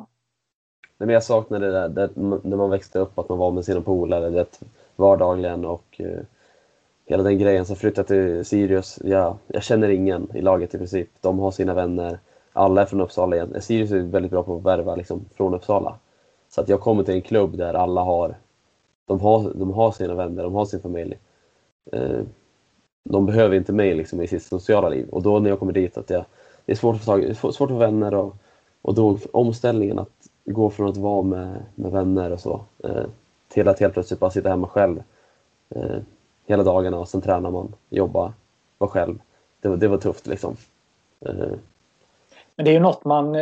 Nej, men jag saknade det där det, när man växte upp, att man var med sina polare det, vardagligen och uh, hela den grejen. Så flyttade till Sirius. Ja, jag känner ingen i laget i princip. De har sina vänner. Alla är från Uppsala igen. Sirius är väldigt bra på att värva liksom, från Uppsala. Så att jag kommer till en klubb där alla har, de har, de har sina vänner, de har sin familj. Eh, de behöver inte mig liksom, i sitt sociala liv. Och då när jag kommer dit, att jag, det är svårt att få, tag, svårt att få vänner och och då omställningen att gå från att vara med, med vänner och så eh, till att helt plötsligt bara sitta hemma själv eh, hela dagarna och sen tränar man, jobba, vara själv. Det, det var tufft liksom. Men det är ju något man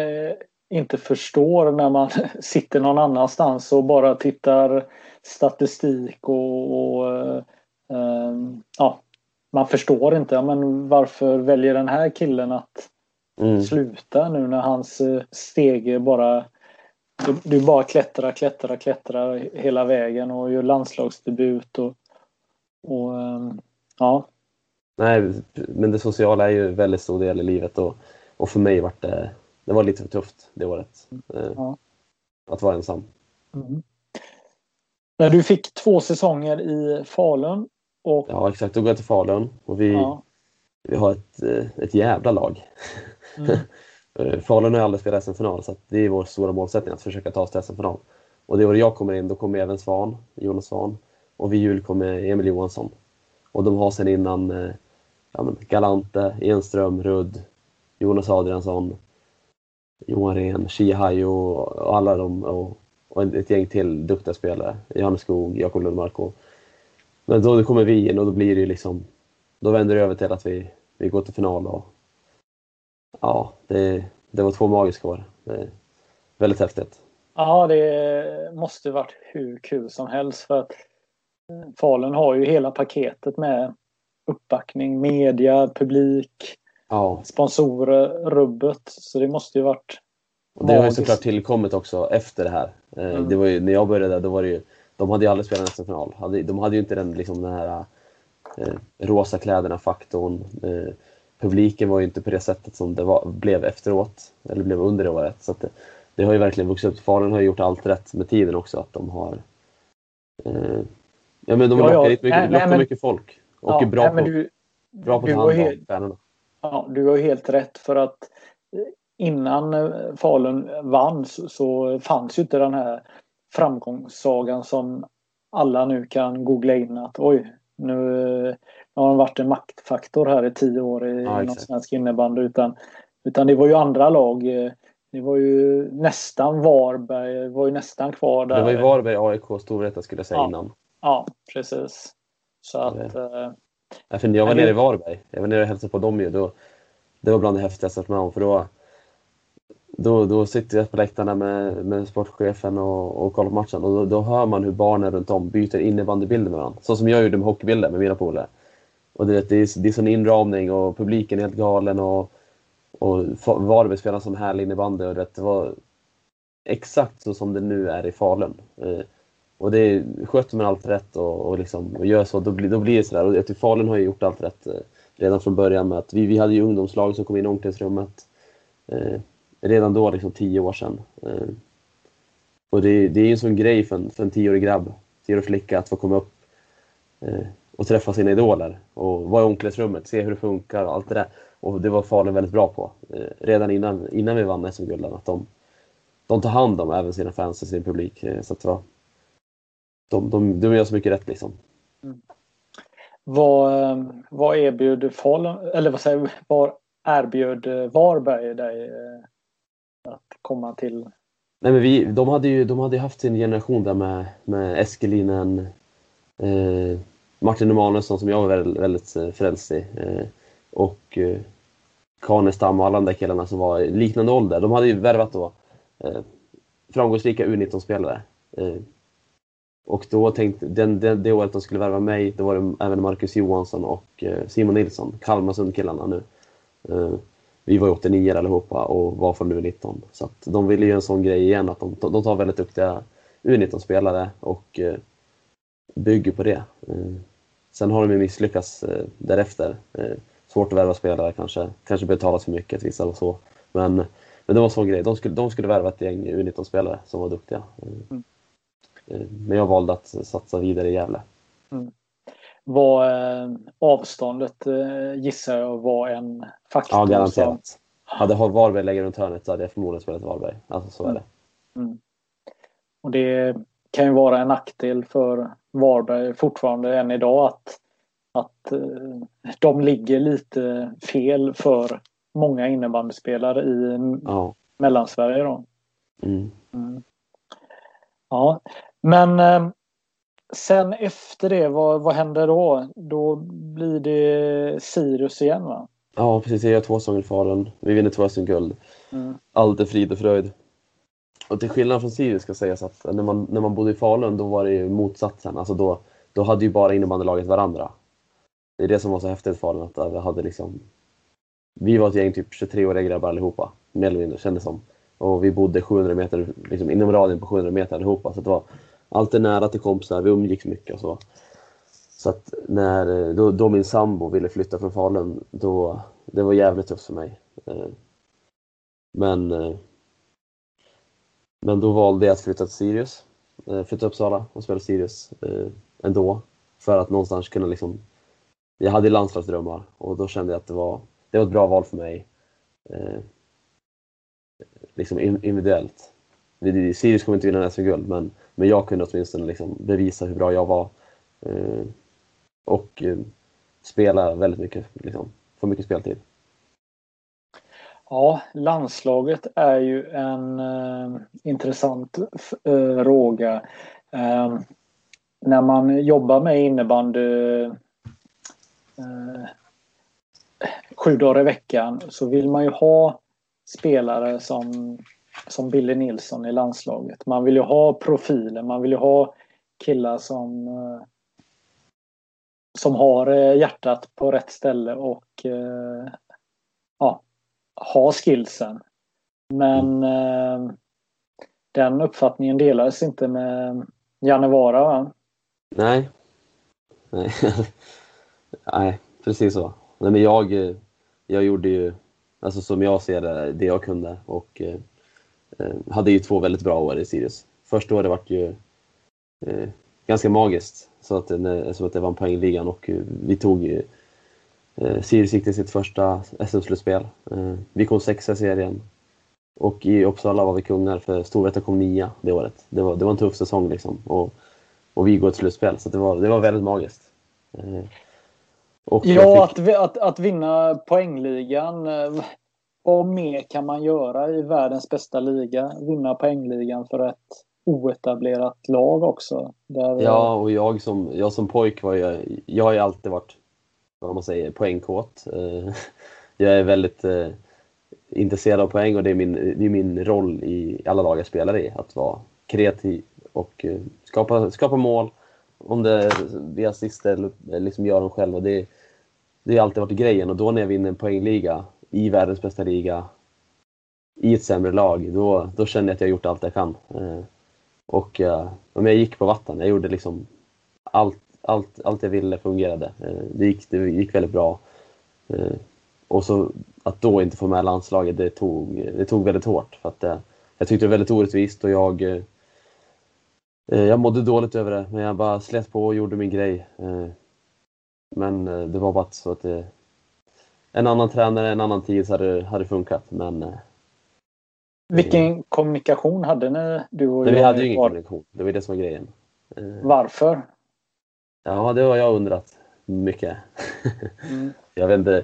inte förstår när man sitter någon annanstans och bara tittar statistik och, och eh, ja, man förstår inte. Men varför väljer den här killen att mm. sluta nu när hans eh, steg bara du, du bara klättrar, klättrar, klättrar hela vägen och gör landslagsdebut och, och ehm, ja. Nej, men det sociala är ju en väldigt stor del i livet och, och för mig var det, det var lite för tufft det året. Eh, ja. Att vara ensam. Mm. Men du fick två säsonger i Falun. Och... Ja exakt, då går jag till Falun och vi, ja. vi har ett, eh, ett jävla lag. Mm. Eh, Falun har aldrig spelat SM-final så det är vår stora målsättning att försöka ta oss till SM-final. Och det år jag kommer in, då kommer även Svan, Jonas Svan. Och vid jul kommer Emil Johansson. Och de har sedan innan ja, Galante, Enström, Rudd, Jonas Adriansson, Johan Rehn, Shihai och, alla de och, och ett gäng till duktiga spelare. Johannes Skog, Jakob Lundmark. Och, men då kommer vi in och då blir det liksom, då vänder det över till att vi, vi går till final och ja, det, det var två magiska år. väldigt häftigt. Ja, det måste varit hur kul som helst för att eh, Falun har ju hela paketet med uppbackning, media, publik, ja. sponsorer, rubbet. Så det måste ju varit och Det har ju såklart tillkommit också efter det här. Mm. Det var ju, när jag började då var det ju, de hade ju aldrig spelat nästan final. De hade ju inte den, liksom, den här eh, rosa kläderna-faktorn. Eh, publiken var ju inte på det sättet som det var, blev efteråt, eller blev under det året. Så det, det, har ju verkligen vuxit upp. Falun har gjort allt rätt med tiden också, att de har eh, Ja men de ja, lockar, ja. Mycket, nej, lockar nej, mycket folk och ja, är bra, nej, på, du, bra på att ta hand om stjärnorna. Ja, du har helt rätt för att innan eh, Falun vann så fanns ju inte den här framgångssagan som alla nu kan googla in att oj, nu, nu har de varit en maktfaktor här i tio år i ja, någon svensk innebandy. Utan, utan det var ju andra lag. Det var ju nästan Varberg, var ju nästan kvar där. Det var ju Varberg, AIK, Storvreta skulle jag säga ja. innan. Ja, precis. Så att... Ja, eh, för jag var nere i Varberg. Jag var nere och hälsade på dem ju. Då, det var bland det häftigaste jag varit med om. För då, då, då sitter jag på läktarna med, med sportchefen och, och kollar på matchen och då, då, hör man hur barnen runt om byter innebandybilder med varandra. Så som jag gjorde med hockeybilder med mina polare. Och det, det, är, det är sån inramning och publiken är helt galen och, och Varberg spelar som härlig innebandy och det var exakt så som det nu är i Falun. Och det sköter man allt rätt och, och, liksom, och gör så, då blir, då blir det sådär. Och jag tycker Falun har ju gjort allt rätt eh, redan från början med att vi, vi hade ju ungdomslag som kom in i omklädningsrummet. Eh, redan då, liksom tio år sedan. Eh, och det, det är ju en sån grej för en, för en tioårig grabb, tioårig flicka att få komma upp eh, och träffa sina idoler och vara i omklädningsrummet, se hur det funkar och allt det där. Och det var Falun väldigt bra på. Eh, redan innan, innan vi vann SM-gulden, att de, de tar hand om även sina fans och sin publik. Eh, så att det var, de, de, de gör så mycket rätt liksom. Mm. Vad, eh, vad erbjöd Falun, eller vad säger vad erbjöd Varberg dig att komma till? Nej, men vi, de hade ju de hade haft sin generation där med, med Eskelinen, eh, Martin Emanuelsson som jag var väldigt, väldigt eh, frälst i eh, och eh, Kanestam och alla de där killarna som var i liknande ålder. De hade ju värvat då eh, framgångsrika U19-spelare. Och då tänkte, den, den, det året de skulle värva mig, då var det även Marcus Johansson och eh, Simon Nilsson, Kalmarsund-killarna nu. Eh, vi var ju 89 allihopa och var från U19. Så att de ville ju en sån grej igen, att de, de tar väldigt duktiga U19-spelare och eh, bygger på det. Sen har de ju misslyckats därefter. Svårt att värva spelare kanske, kanske betalas för mycket till vissa och så. Men, men det var en sån grej, de skulle, de skulle värva ett gäng U19-spelare som var duktiga. Mm. Eh, men jag valde att satsa vidare i Gävle. Mm var eh, avståndet eh, gissar jag var en faktor. Ja, garanterat. Som... Hade Varberg legat runt hörnet så hade jag förmodligen spelat Varberg. Alltså så är det. Mm. Och det kan ju vara en nackdel för Varberg fortfarande än idag att, att de ligger lite fel för många innebandyspelare i ja. Mellansverige. Då. Mm. Mm. Ja, men sen efter det, vad, vad händer då? Då blir det Sirius igen va? Ja precis, jag gör två säsonger i Falun. Vi vinner två SM-guld. Mm. Allt är frid och fröjd. Och till skillnad från Sirius ska sägas att när man, när man bodde i Falun då var det ju motsatsen. Alltså då, då hade ju bara innebandylaget varandra. Det är det som var så häftigt i Falun, att vi hade liksom... Vi var ett gäng typ 23-åriga grabbar allihopa, mer eller mindre kändes som. Och vi bodde 700 meter, liksom inom radien på 700 meter allihopa. Så det var, alltid nära till kompisar, vi umgicks mycket och så. Så att när då, då min sambo ville flytta från Falun, då, det var jävligt tufft för mig. Eh, men, eh, men då valde jag att flytta till Sirius, eh, flytta till Uppsala och spela Sirius ändå. För att någonstans kunna liksom, jag hade landslagsdrömmar och då kände jag att det var, det var ett bra val för mig. Liksom individuellt. Sirius kommer inte vinna SM-guld men men jag kunde åtminstone liksom bevisa hur bra jag var. Eh, och eh, spela väldigt mycket, liksom, få mycket speltid. Ja, landslaget är ju en eh, intressant fråga. Eh, eh, när man jobbar med innebandy eh, sju dagar i veckan så vill man ju ha spelare som, som Billy Nilsson i landslaget. Man vill ju ha profiler, man vill ju ha killar som eh, som har eh, hjärtat på rätt ställe och eh, ja, har skillsen. Men mm. den uppfattningen delades inte med Janne Vara va? Nej. Nej. Nej, precis så. Nej, men jag, jag gjorde ju, alltså som jag ser det, det jag kunde och hade ju två väldigt bra år i Sirius. Första året vart ju eh, ganska magiskt, så att, så att det vann poängligan och vi tog ju eh, Sirius gick till sitt första SM-slutspel. Eh, vi kom sexa i serien och i Uppsala var vi kungar för Storvreta kom nia det året. Det var, det var en tuff säsong liksom. Och, och vi går ett slutspel, så det var, det var väldigt magiskt. Eh, ja, fick... att, att, att vinna poängligan. Eh, vad mer kan man göra i världens bästa liga? Vinna poängligan för ett oetablerat lag också. Där... Ja, och jag som, jag som pojk var ju, jag har ju alltid varit, vad man säger, poängkåt. Eh, jag är väldigt intresserad av poäng och det är min, det är min roll i alla lag jag spelar i, att vara kreativ och eh, skapa, skapa mål. Om det är via assist eller liksom gör dem själva. Det, det har alltid varit grejen och då när jag vinner en poängliga i världens bästa liga i ett sämre lag, då, då känner jag att jag gjort allt jag kan. Eh, och eh, jag gick på vatten. Jag gjorde liksom allt, allt, allt jag ville fungerade. Eh, det gick, det gick väldigt bra. Eh, och så att då inte få med landslaget, det tog, det tog väldigt hårt. För att, eh, jag tyckte det var väldigt orättvist och jag, eh, eh jag mådde dåligt över det, men jag bara slet på och gjorde min grej. Men det var bara så att det, en annan tränare, en annan tid så hade hade funkat. Men, Vilken kommunikation hade ni, du och Nej, Vi hade ju ingen kommunikation, det var det som var grejen. Varför? Ja, det har jag undrat mycket. Mm. jag vet inte,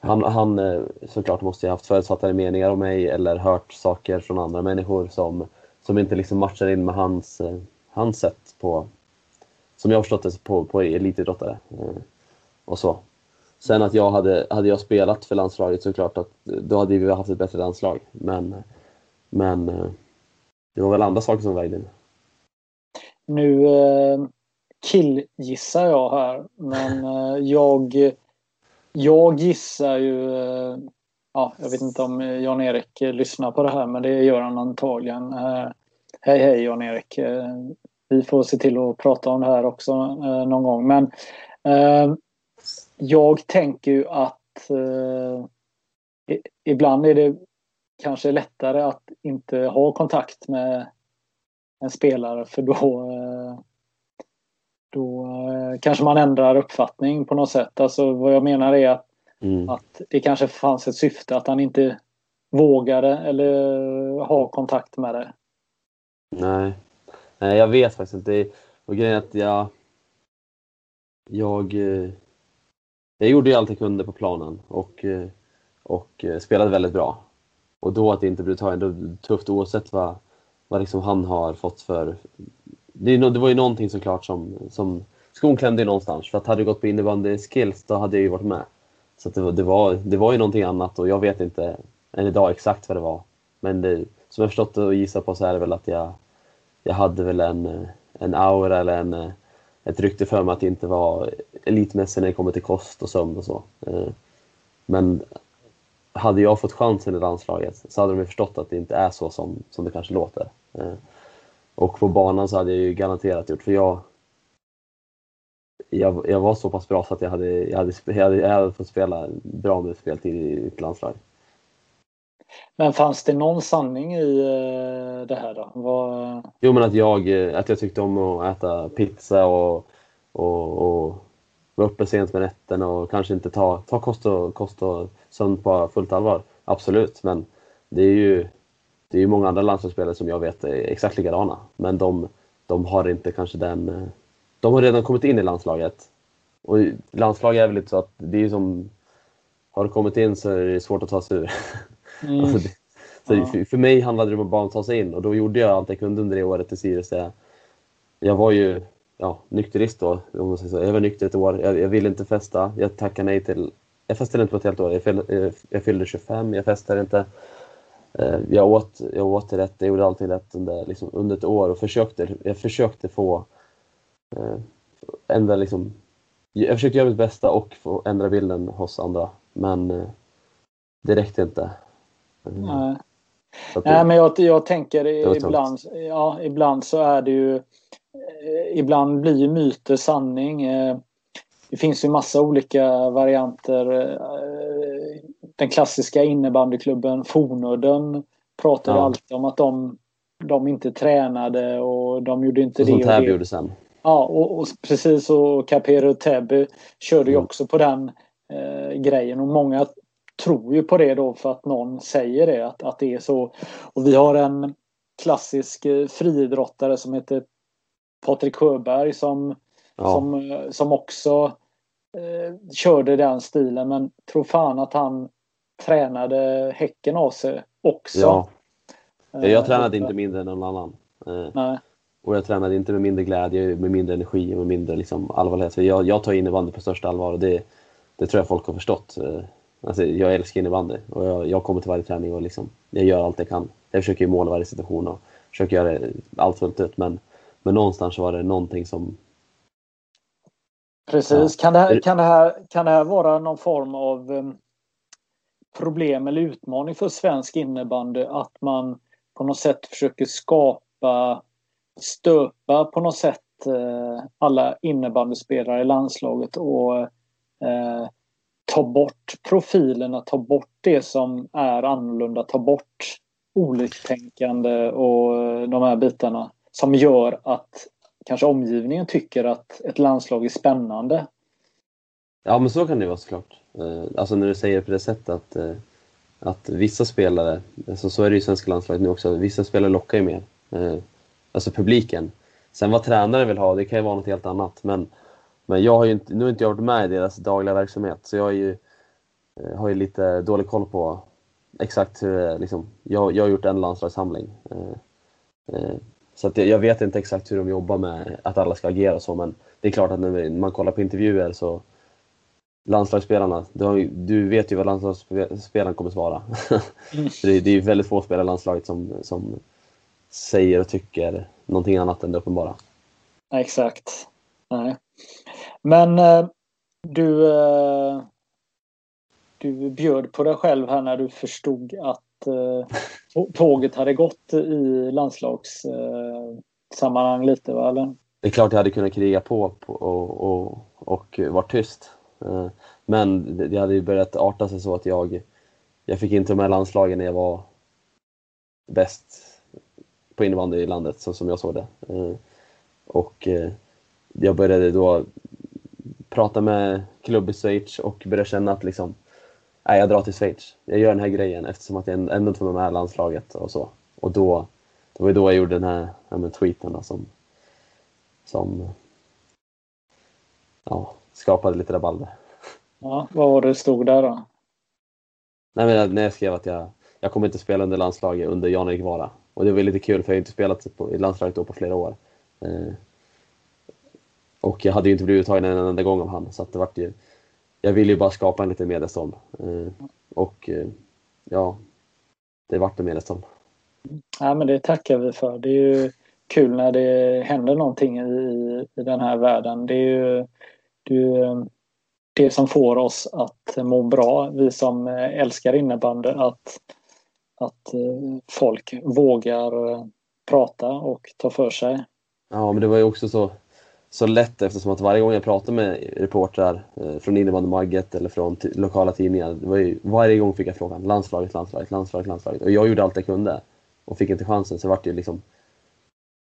han, han eh, såklart måste ha haft förutfattade meningar om mig eller hört saker från andra människor som, som inte liksom matchar in med hans, eh, hans sätt på, som jag har förstått det, på, på elitidrottare. Eh, och så. Sen att jag hade, hade jag spelat för landslaget så klart att då hade vi haft ett bättre landslag. Men, men eh, det var väl andra saker som vägde in. Nu eh, killgissar jag här, men eh, jag jag gissar ju... Ja, jag vet inte om Jan-Erik lyssnar på det här, men det gör han antagligen. Hej, hej Jan-Erik. Vi får se till att prata om det här också någon gång. Men jag tänker ju att ibland är det kanske lättare att inte ha kontakt med en spelare för då då eh, kanske man ändrar uppfattning på något sätt. Alltså vad jag menar är att, mm. att det kanske fanns ett syfte att han inte vågade eller ha kontakt med det. Nej, Nej jag vet faktiskt inte. Och grejen är att jag, jag, eh, jag gjorde ju allt jag kunde på planen och, eh, och eh, spelade väldigt bra. Och då att det inte blev taget tufft oavsett vad, vad liksom han har fått för det, det var ju någonting såklart som, som skon klämde någonstans. För att hade det gått på innebandy skills då hade jag ju varit med. Så det, var, det, var, det var ju någonting annat och jag vet inte än idag exakt vad det var. Men det, som jag förstått och gissat på så är det väl att jag, jag hade väl en, eh, en aura eller en, ett rykte för mig att inte vara elitmässig när det kommer till kost och sömn och så. Eh, men hade jag fått chansen i landslaget så hade de förstått att det inte är så som, som det kanske låter. Eh, och på banan så hade jag ju garanterat gjort, för jag, jag, jag var så pass bra så att jag hade, jag hade, jag hade, jag hade fått spela bra med speltid i ett landslag. Men fanns det någon sanning i eh, det här då? Var... Jo men att jag, eh, att jag tyckte om att äta pizza och, och, och vara uppe sent med nätterna och kanske inte ta, ta kost, och, kost och sömn på fullt allvar. Absolut, men det är ju det är ju många andra landslagsspelare som jag vet är exakt likadana. Men de, de har inte kanske den... Eh, de har redan kommit in i landslaget. Och landslag är väl lite så att det är som... Har du kommit in så är det svårt att ta sig ur. Mm. alltså det, så ja. för, för, mig handlade det bara om att ta sig in och då gjorde jag allt jag kunde under det året i Sirius. Jag, jag var ju ja, nykterist då, om man säger så. Jag var nykter ett år. Jag, jag ville inte festa. Jag tackade nej till... Jag festade inte på ett helt år. Jag fyllde, jag fyllde 25, jag festade inte. eh, jag, åt, jag åt rätt, jag gjorde allting rätt under, liksom, under ett år och försökte, jag försökte få eh, ändra liksom, jag försökte göra mitt bästa och få ändra bilden hos andra. Men eh, det räckte inte. Nej. Nej, men jag, jag tänker ibland, ja, ibland så är det ju eh, Ibland blir ju myter sanning. Eh, det finns ju massa olika varianter. Eh, den klassiska innebandyklubben Fornudden pratar ja. alltid om att de, de inte tränade och de gjorde inte så det. Som Täby gjorde sen. Ja, och, och precis och Capero Täby körde ju mm. också på den grejen och många tror ju på det då för att någon säger det, att, att det är så. Och vi har en klassisk eh, friidrottare som heter Patrik Sjöberg som, ja. som, eh, som också eh, körde den stilen men tror fan att han tränade häcken av sig också. Ja. Jag eh, tränade inte mindre än någon annan. Nej. Och jag tränade inte med mindre glädje, med mindre energi och med mindre liksom, allvarlighet. Jag, jag tar innebandy på största allvar och det, det tror jag folk har förstått. Alltså, jag älskar innebandy och jag, jag kommer till varje träning och liksom, jag gör allt jag kan. Jag försöker måla varje situation och försöker göra allt fullt ut men, men någonstans var det någonting som... Precis. Ja. Kan, det här, kan, det här, kan det här vara någon form av um, problem eller utmaning för svensk innebandy att man på något sätt försöker skapa, stöpa på något sätt uh, alla innebandyspelare i landslaget och uh, ta bort profilerna, ta bort det som är annorlunda, ta bort oliktänkande och de här bitarna som gör att kanske omgivningen tycker att ett landslag är spännande. Ja men så kan det vara såklart. Eh, alltså när du säger på det sättet att, eh, att vissa spelare, alltså så är det ju i svenska landslaget nu också, vissa spelare lockar ju mer. Eh, alltså publiken. Sen vad tränare vill ha, det kan ju vara något helt annat men men jag har ju inte, nu har inte jag varit med i deras dagliga verksamhet så jag ju, eh, har ju lite dålig koll på exakt hur liksom, jag, jag har gjort en landslagssamling. Eh, eh, så att jag vet inte exakt hur de jobbar med att alla ska agera och så men det är klart att när man kollar på intervjuer så landslagsspelarna, du, du vet ju vad landslagsspelaren kommer svara. Mm. det, det är ju väldigt få spelare i landslaget som, som säger och tycker någonting annat än det uppenbara. Exakt. Nej. Men eh, du, eh, du bjöd på dig själv här när du förstod att eh, tåget hade gått i landslagssammanhang lite va? Eller? Det är klart jag hade kunnat kriga på, på och, och, och vara tyst. Men det hade ju börjat arta sig så att jag, jag fick inte de här landslagen när jag var bäst på innebandy i landet så som jag såg det. Och jag började då prata med klubb i Schweiz och började känna att liksom, nej, jag drar till Schweiz. Jag gör den här grejen eftersom att jag ändå inte var med i landslaget och så. Och då, det var då jag gjorde den här ja, men, tweeten då, som, som ja, skapade lite rabalder. Ja, vad var det stod där då? Nej, men när jag skrev att jag, jag kommer inte spela under landslaget under Jan-Erik Vara. Och det var lite kul för jag har inte spelat på, i landslaget då på flera år. Eh, och jag hade ju inte blivit uttagen en enda gång av han så det vart ju, jag ville ju bara skapa en liten medelstorm. Eh, och eh, ja, det vart en medelstorm. Ja men det tackar vi för. Det är ju kul när det händer någonting i, i den här världen. Det är ju det, är det som får oss att må bra, vi som älskar innebandy, att, att eh, folk vågar prata och ta för sig. Ja men det var ju också så så lätt eftersom att varje gång jag pratade med reportrar eh, från innebandymagget eller från lokala tidningar, det var ju, varje gång fick jag frågan landslaget, landslaget, landslaget, landslaget. Och jag gjorde allt jag kunde och fick inte chansen så vart det liksom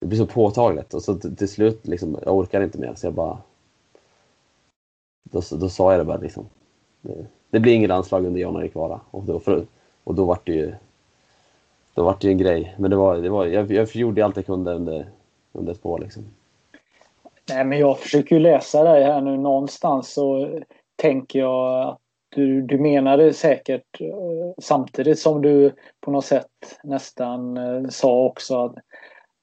det blev så påtagligt och så till slut liksom, jag orkade inte mer så jag bara då, då sa jag det bara liksom. Det, det blir inget landslag under Jan-Erik Vara och då, för, och då vart det ju då vart det ju en grej. Men det var, det var, jag, jag gjorde allt jag kunde under, under ett år liksom. Nej, men jag försöker ju läsa dig här nu någonstans så tänker jag att du, du menade säkert eh, samtidigt som du på något sätt nästan eh, sa också att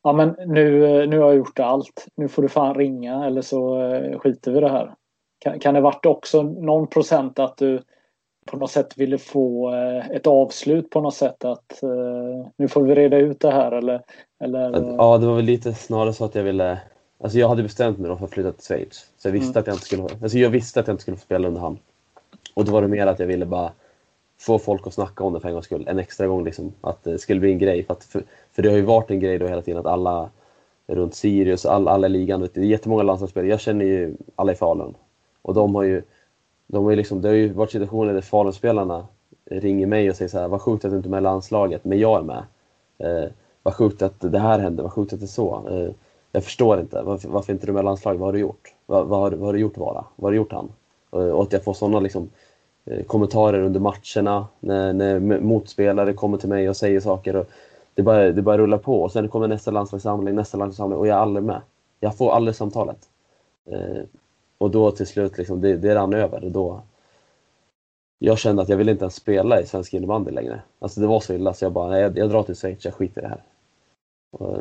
ja men nu, eh, nu har jag gjort allt. Nu får du fan ringa eller så skiter vi i det här. Kan, kan det varit också någon procent att du på något sätt ville få ett avslut på något sätt att nu får vi reda ut det här eller? eller... Ja, det var väl lite snarare så att jag ville Alltså jag hade bestämt mig då för att flytta till Schweiz. Så jag visste mm. att jag inte skulle alltså jag visste att jag inte skulle få spela under han. Och då var det mer att jag ville bara få folk att snacka om det för en gångs skull. En extra gång liksom. Att det skulle bli en grej. För, att, för, för det har ju varit en grej då hela tiden att alla runt Sirius, all, alla i ligan, det är jättemånga landslagsspelare. Jag känner ju alla i Falun. Och de har ju, de har ju liksom, det har ju varit situationer där Falunspelarna ringer mig och säger så här, vad sjukt att du inte är med i landslaget, men jag är med. Eh, vad sjukt att det här hände, vad sjukt att det är så. Eh, jag förstår inte, varför, varför inte du med i landslaget, vad har du gjort? Vad, vad, har, vad har du gjort Vara? Vad har du gjort han? Och, att jag får sådana liksom, eh, kommentarer under matcherna när, när motspelare kommer till mig och säger saker. Och det, bara, det bara rullar på och sen kommer nästa landslagssamling, nästa landslagssamling och jag är aldrig med. Jag får aldrig samtalet. Eh, och då till slut, liksom, det, det rann över. Då, jag kände att jag ville inte ens spela i svensk innebandy längre. Alltså det var så illa så jag bara, nej, jag, jag drar till Schweiz, jag skiter i det här. Och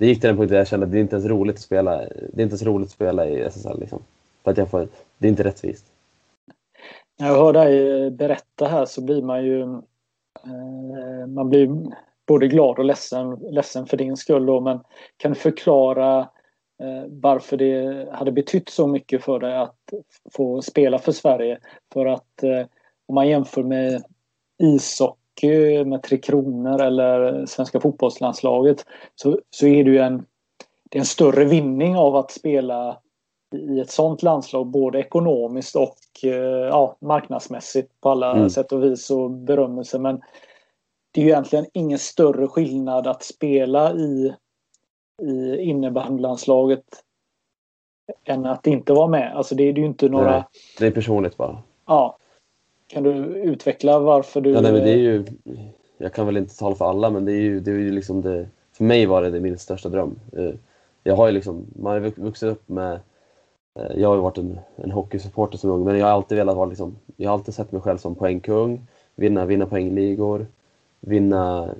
det gick till den punkten där jag kände att det är inte ens roligt att spela, det är inte ens roligt att spela i SSL. Liksom. För att jag får, det är inte rättvist. När jag hör dig eh, berätta här så blir man ju eh, man blir både glad och ledsen, ledsen för din skull då, men kan du förklara eh, varför det hade betytt så mycket för dig att få spela för Sverige? För att eh, om man jämför med ishockey med Tre Kronor eller svenska fotbollslandslaget så, så är det ju en, det är en större vinning av att spela i ett sånt landslag både ekonomiskt och eh, ja, marknadsmässigt på alla mm. sätt och vis och berömmelse. Men det är ju egentligen ingen större skillnad att spela i, i innebandylandslaget än att inte vara med. Alltså det är ju inte några... Nej, det är personligt bara. Ja. Kan du utveckla varför du... Ja, nej, men det är ju... Jag kan väl inte tala för alla men det är ju, det är ju liksom det... För mig var det, det min största dröm. Eh, jag har ju liksom, man har vuxit upp med Eh, jag har ju varit en, en hockeysupporter som ung, men jag har alltid velat vara liksom, jag har alltid sett mig själv som poängkung, vinna, vinna poängligor, vinna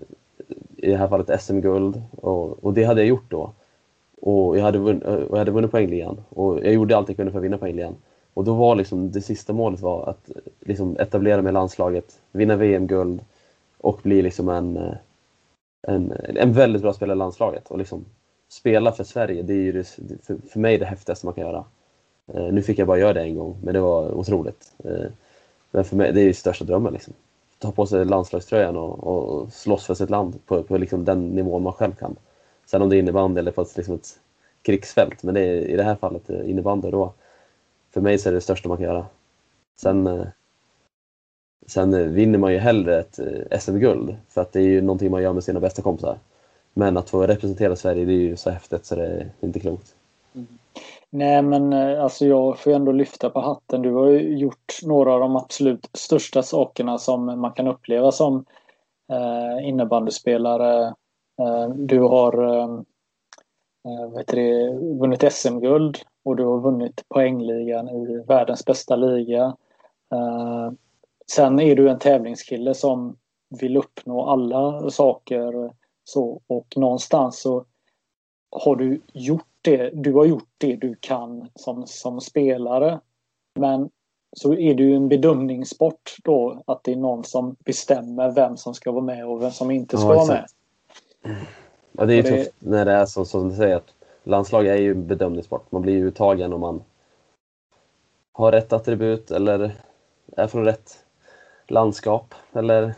i det här fallet SM-guld och, och det hade jag gjort då. Och jag hade, vunn, och jag hade vunnit poängligan och jag gjorde allt jag kunde för att vinna poängligan. Och då var liksom det sista målet var att liksom etablera mig i landslaget, vinna VM-guld och bli liksom en, eh, en, en väldigt bra spelare i landslaget. Och liksom spela för Sverige, det är ju det, för, för mig det häftigaste man kan göra. Eh, nu fick jag bara göra det en gång, men det var otroligt. Eh, men för mig, det är ju största drömmen. Liksom. Ta på sig landslagströjan och, och slåss för sitt land på, på liksom den nivån man själv kan. Sen om det är innebandy eller på ett, liksom ett krigsfält, men det är, i det här fallet eh, innebandy då. För mig så är det det största man kan göra. Sen, eh, sen vinner man ju hellre ett eh, SM-guld, för att det är ju någonting man gör med sina bästa kompisar. Men att få representera Sverige, det är ju så häftigt så det är inte klokt. Mm. Nej men eh, alltså jag får ju ändå lyfta på hatten. Du har ju gjort några av de absolut största sakerna som man kan uppleva som eh, innebandyspelare. Eh, du har eh vet du, vunnit SM-guld och du har vunnit poängligan i världens bästa liga. Eh, sen är du en tävlingskille som vill uppnå alla saker så, och någonstans så har du gjort det, du har gjort det du kan som, som spelare. Men så är det ju en bedömningssport då att det är någon som bestämmer vem som ska vara med och vem som inte ska ja, vara med. Ja, det är ju det... tufft när det är så som du säger att landslag är ju en bedömningssport. Man blir ju uttagen om man har rätt attribut eller är från rätt landskap eller,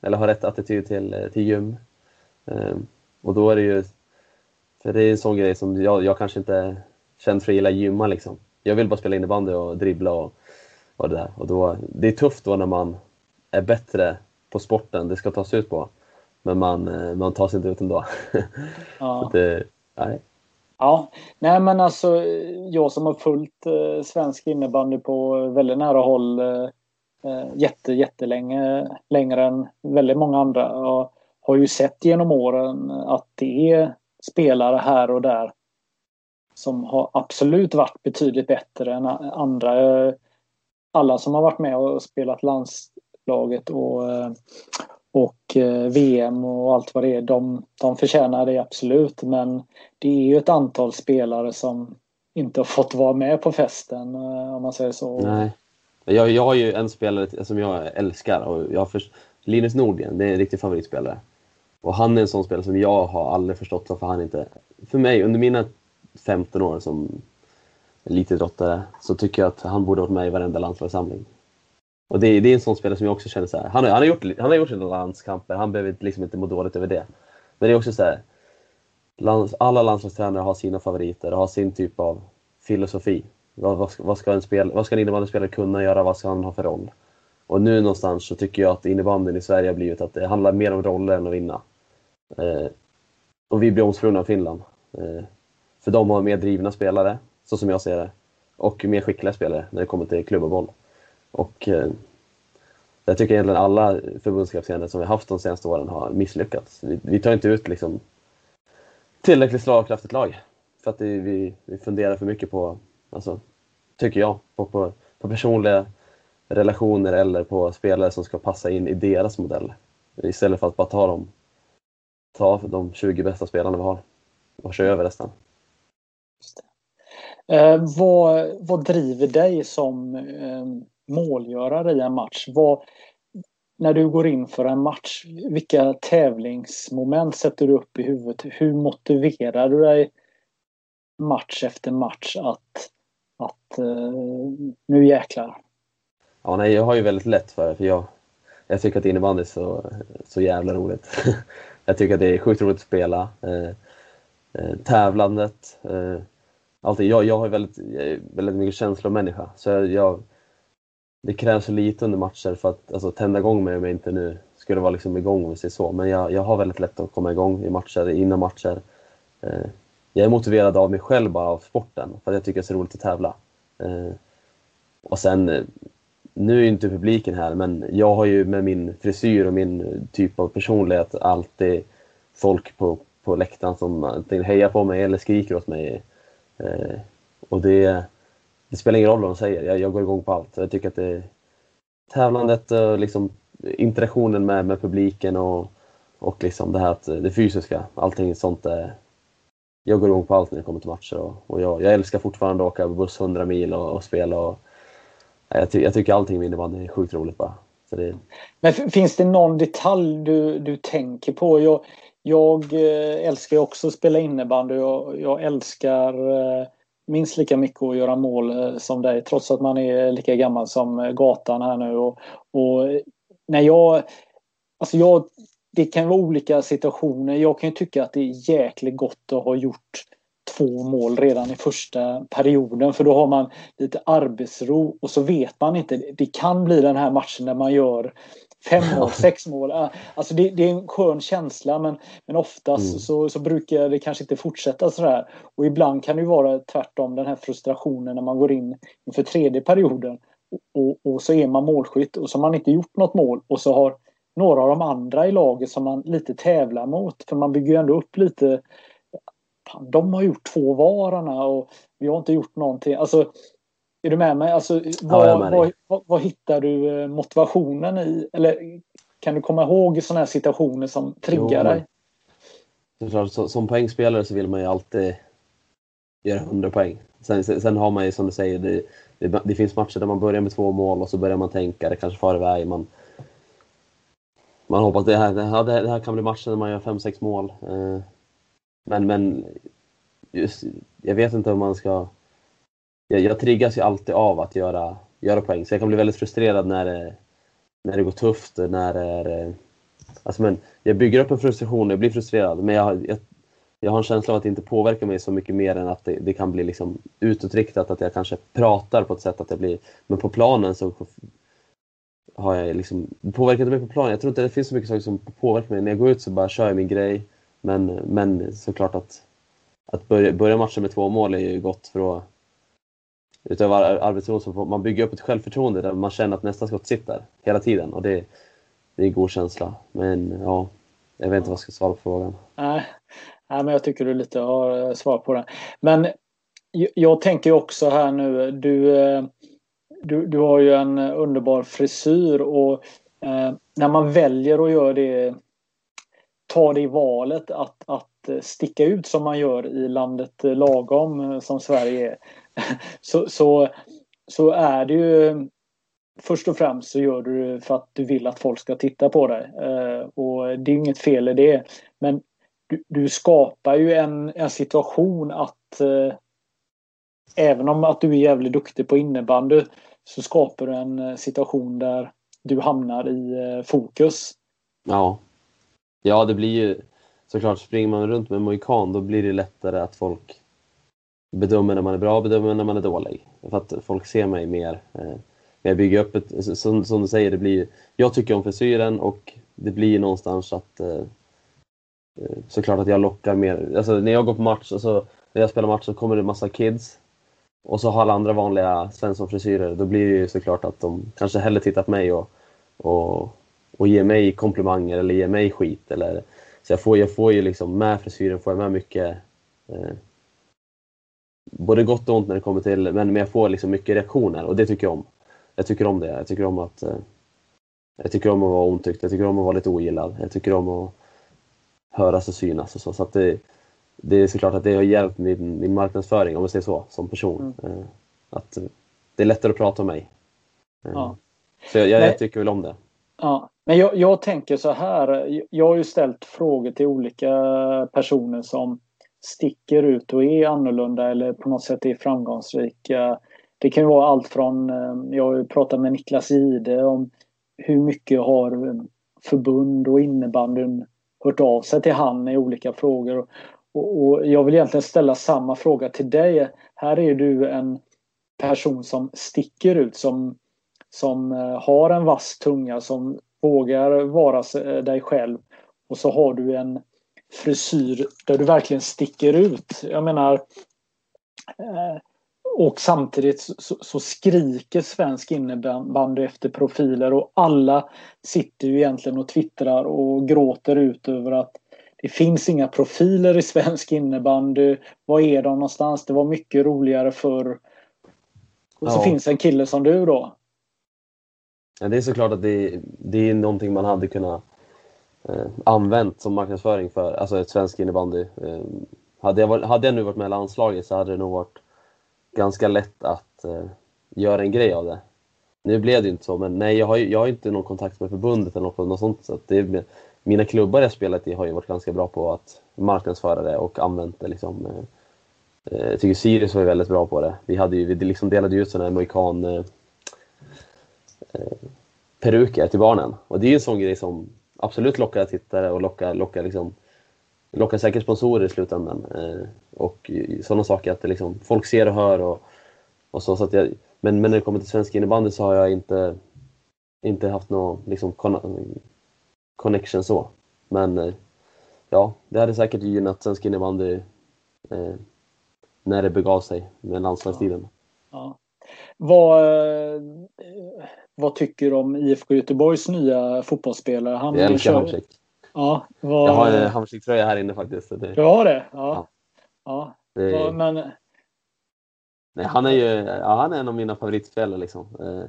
eller har rätt attityd till, till gym. Um, och då är det ju för det är en sån grej som jag, jag kanske inte är känd för att gilla gymma liksom. Jag vill bara spela innebandy och dribbla och, och det där. Och då, det är tufft då när man är bättre på sporten det ska tas ut på. Men man, eh, man tar sig inte ut ändå. Ja. det, nej. Ja, nej men alltså jag som har följt eh, svensk innebandy på väldigt nära håll eh, eh jätte, jättelänge, längre än väldigt många andra. Och har ju sett genom åren att det är spelare här och där som har absolut varit betydligt bättre än andra. Alla som har varit med och spelat landslaget och, och eh, VM och allt vad det är, de, de förtjänar det absolut. Men det är ju ett antal spelare som inte har fått vara med på festen eh, om man säger så. Nej. Jag, jag har ju en spelare som jag älskar och jag för, Linus Nordgren, det är en riktig favoritspelare. Och han är en sån spelare som jag har aldrig förstått varför han inte... För mig, under mina 15 år som elitidrottare, så tycker jag att han borde varit med i varenda landslagssamling. Och det, det, är en sån spelare som jag också känner så här, han, han, har gjort, han har gjort sina landskamper, han behöver liksom inte må dåligt över det. Men det är också så här, lands, alla landslagstränare har sina favoriter och har sin typ av filosofi. Vad, vad, vad ska en, spel, vad ska en innebandyspelare kunna göra, vad ska han ha för roll? Och nu någonstans så tycker jag att innebandyn i Sverige har blivit att det handlar mer om roller än att vinna. Eh, och vi blir omsprungna av Finland. Eh, för de har mer drivna spelare, så som jag ser det. Och mer skickliga spelare när det kommer till klubb och boll. Och eh, jag tycker egentligen alla förbundskaptener som vi haft de senaste åren har misslyckats. Vi, vi tar inte ut liksom tillräckligt slagkraftigt lag. För att det, vi, vi funderar för mycket på, alltså, tycker jag, på, på, på personliga relationer eller på spelare som ska passa in i deras modell. Istället för att bara ta dem, ta de 20 bästa spelarna vi har och köra över resten. Eh, vad, vad driver dig som eh, målgörare i en match? Vad, när du går in för en match, vilka tävlingsmoment sätter du upp i huvudet? Hur motiverar du dig match efter match att, att uh, nu jäklar? Ja, nej, jag har ju väldigt lätt för det, för jag, jag tycker att innebandy är så, så jävla roligt. jag tycker att det är sjukt roligt att spela. Eh, eh, tävlandet, eh, allting. Jag, jag har väldigt, jag är väldigt mycket känslomänniska, så jag, jag, det krävs lite under matcher för att alltså, tända igång mig om jag inte nu skulle vara liksom igång om vi säger så. Men jag, jag har väldigt lätt att komma igång i matcher, innan matcher. Eh, jag är motiverad av mig själv bara, av sporten, för att jag tycker det är så roligt att tävla. Eh, och sen eh, nu är inte publiken här, men jag har ju med min frisyr och min typ av personlighet alltid folk på, på läktaren som antingen hejar på mig eller skriker åt mig. Eh, och det, det, spelar ingen roll vad de säger, jag, jag går igång på allt. Jag tycker att det tävlandet och liksom interaktionen med, med publiken och, och liksom det här att det fysiska, allting sånt är jag går igång på allt när det kommer till matcher och, och jag, jag älskar fortfarande att åka buss 100 mil och, och spela och, jag, ty jag tycker allting med innebandy är sjukt roligt bara. Så det... Men finns det någon detalj du, du tänker på? Jag, jag eh, älskar också att spela innebandy och jag älskar eh, minst lika mycket att göra mål eh, som dig trots att man är lika gammal som eh, gatan här nu. Och, och när jag, alltså jag, det kan vara olika situationer. Jag kan tycka att det är jäkligt gott att ha gjort två mål redan i första perioden för då har man lite arbetsro och så vet man inte. Det kan bli den här matchen där man gör fem mål, sex mål. Alltså det, det, är en skön känsla men, men oftast mm. så, så brukar det kanske inte fortsätta sådär. Och ibland kan det vara tvärtom den här frustrationen när man går in inför tredje perioden och, och, så är man målskytt och så har man inte gjort något mål och så har några av de andra i laget som man lite tävlar mot för man bygger ju ändå upp lite de har gjort två vararna och vi har inte gjort någonting. Alltså, är du med mig? Alltså, vad, ja, vad, vad, vad, hittar du eh, motivationen i? Eller kan du komma ihåg sådana här situationer som triggar dig? Så, som poängspelare så vill man ju alltid göra 100 poäng. Sen, sen har man ju som du säger, det, det, det, finns matcher där man börjar med två mål och så börjar man tänka, det kanske far iväg. Man, man hoppas det här, det här, det här kan bli matchen när man gör 5-6 mål. Eh, men, men just, jag vet inte om man ska... Jag, jag triggas ju alltid av att göra, göra poäng, så jag kan bli väldigt frustrerad när det, när det går tufft. När det är, alltså men, jag bygger upp en frustration, jag blir frustrerad, men jag, jag, jag har en känsla av att det inte påverkar mig så mycket mer än att det, det kan bli liksom utåtriktat, att jag kanske pratar på ett sätt att jag blir... Men på planen så har jag liksom... Det påverkar inte mig på planen. Jag tror inte det finns så mycket saker som påverkar mig. När jag går ut så bara kör jag min grej. Men, men såklart att, att börja, börja matchen med två mål är ju gott för att utöver arbetsron så får man bygga upp ett självförtroende där man känner att nästa skott sitter hela tiden och det, det är en god känsla. Men ja, jag vet inte vad jag ska svara på frågan. Nej, nej men jag tycker du lite har eh, svar på den. Men jag tänker också här nu, du, eh, du, du har ju en underbar frisyr och eh, när man väljer att göra det ta det i valet att, att eh, sticka ut som man gör i landet lagom som Sverige är. Så, så, så är det ju först och främst så gör du det för att du vill att folk ska titta på dig. Eh, och det är inget fel i det. Men du, du skapar ju en, en situation att eh, även om att du är jävligt duktig på innebandy så skapar du en eh, situation där du hamnar i fokus. Ja. Ja, det blir ju såklart, springer man runt med mohikan då blir det lättare att folk bedömer när man är bra och bedömer när man är dålig. För att folk ser mig mer. Eh, jag bygger upp ett, som, som, du säger, det blir, jag tycker om frisyren och det blir någonstans att eh, eh, såklart att jag lockar mer. Alltså när jag går på match, alltså, när jag spelar match så kommer det massa kids och så har alla andra vanliga Svensson-frisyrer. Då blir det ju såklart att de kanske hellre tittar på mig och, och, och ger mig komplimanger eller ger mig skit. Eller, så jag får, jag får ju liksom med frisyren får jag med mycket eh, både gott och ont när det kommer till, men jag får liksom mycket reaktioner och det tycker jag om. Jag tycker om det. Jag tycker om att eh, jag tycker om att vara omtyckt, jag tycker om att vara lite ogillad, jag tycker om att höras och synas och så. så att det, det är såklart att det har hjälpt min, min marknadsföring, om man säger så, som person. Mm. Eh, att det är lättare att prata om mig. Eh, ja. Så jag, jag, jag tycker väl om det. Ja, men jag, jag, tänker så här. Jag har ju ställt frågor till olika personer som sticker ut och är annorlunda eller på något sätt är framgångsrika. Det kan vara allt från, eh, jag har pratat med Niklas Jihde om hur mycket har förbund och innebandyn hört av sig till han i olika frågor. Och, och, jag vill egentligen ställa samma fråga till dig. Här är du en person som sticker ut, som, som eh, har en vass tunga, som vågar vara eh, dig själv. Och så har du en frisyr där du verkligen sticker ut. Jag menar eh, och samtidigt så, så, skriker svensk innebandy efter profiler och alla sitter ju egentligen och twittrar och gråter ut över att det finns inga profiler i svensk innebandy. Var är de någonstans? Det var mycket roligare förr. Och ja. så finns en kille som du då. Ja, det är såklart att det, det är någonting man hade kunnat eh, använt som marknadsföring för alltså ett svensk innebandy. Eh, hade, jag varit, hade jag nu varit med i landslaget så hade det nog varit ganska lätt att eh, göra en grej av det. Nu blev det inte så, men nej, jag har, jag har inte någon kontakt med förbundet eller något, något sånt. Så det, mina klubbar jag spelat i har ju varit ganska bra på att marknadsföra det och använt det. Liksom, eh, eh jag tycker Sirius var väldigt bra på det. Vi, hade ju, vi liksom delade ut sådana här mohikan eh, eh, peruker till barnen. Och det är ju en sån grej som absolut lockar tittare och lockar, lockar, liksom, lockar säkert sponsorer i slutändan. Eh, och sådana saker att det liksom, folk ser och hör. Och, och så, så att jag, men, men när det kommer till svensk innebandy så har jag inte, inte haft någon liksom, connection så. Men eh, ja, det hade säkert gynnat svensk innebandy eh, när det begav sig med landslagstiden. Ja. ja. Vad, eh, vad tycker du om IFK Göteborgs nya fotbollsspelare? Han jag älskar Hamsik. Ja, vad... Jag har en Hamsik-tröja här inne faktiskt. Det... Du har det? Ja. ja. ja. Det... Men... Nej, han är ju ja, han är en av mina favoritspelare. Liksom. Eh,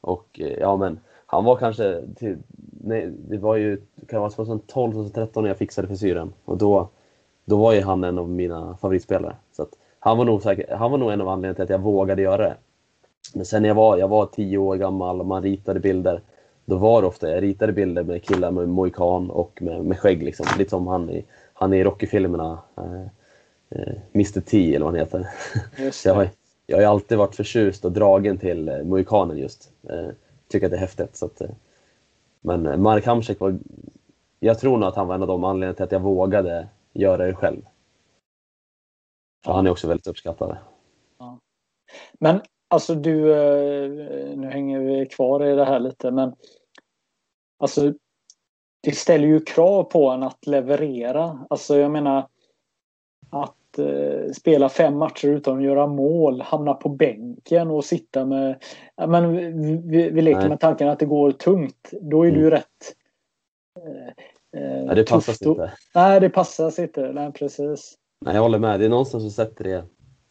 och eh, ja, men han var kanske... Till, nej, det var ju kan vara 2012, 2013 när jag fixade frisyren. Och då, då var ju han en av mina favoritspelare. Så att, han, var nog säkert, han var nog en av anledningarna till att jag vågade göra det. Men sen när jag var, jag var tio år gammal och man ritade bilder, då var det ofta, jag ritade bilder med killar med mohikan och med, med skägg liksom. Lite som han i, han i Rocky-filmerna, eh, eh, Mr T eller vad han heter. jag, har, jag har alltid varit förtjust och dragen till eh, mohikanen just. Eh, tycker att det är häftigt. Så att, eh, men eh, Mark Hamsik var, jag tror nog att han var en av de anledningarna till att jag vågade göra det själv. För han är också väldigt uppskattad. Ja. Men Alltså du, eh, nu hänger vi kvar i det här lite men Alltså Det ställer ju krav på en att leverera. Alltså jag menar Att eh, spela fem matcher utan att göra mål, hamna på bänken och sitta med men vi, vi leker Nej. med tanken att det går tungt. Då är mm. det ju rätt eh, eh Nej, det passar inte. Nej, det passar inte. Nej, precis. Nej, jag håller med. Det är någonstans som sätter det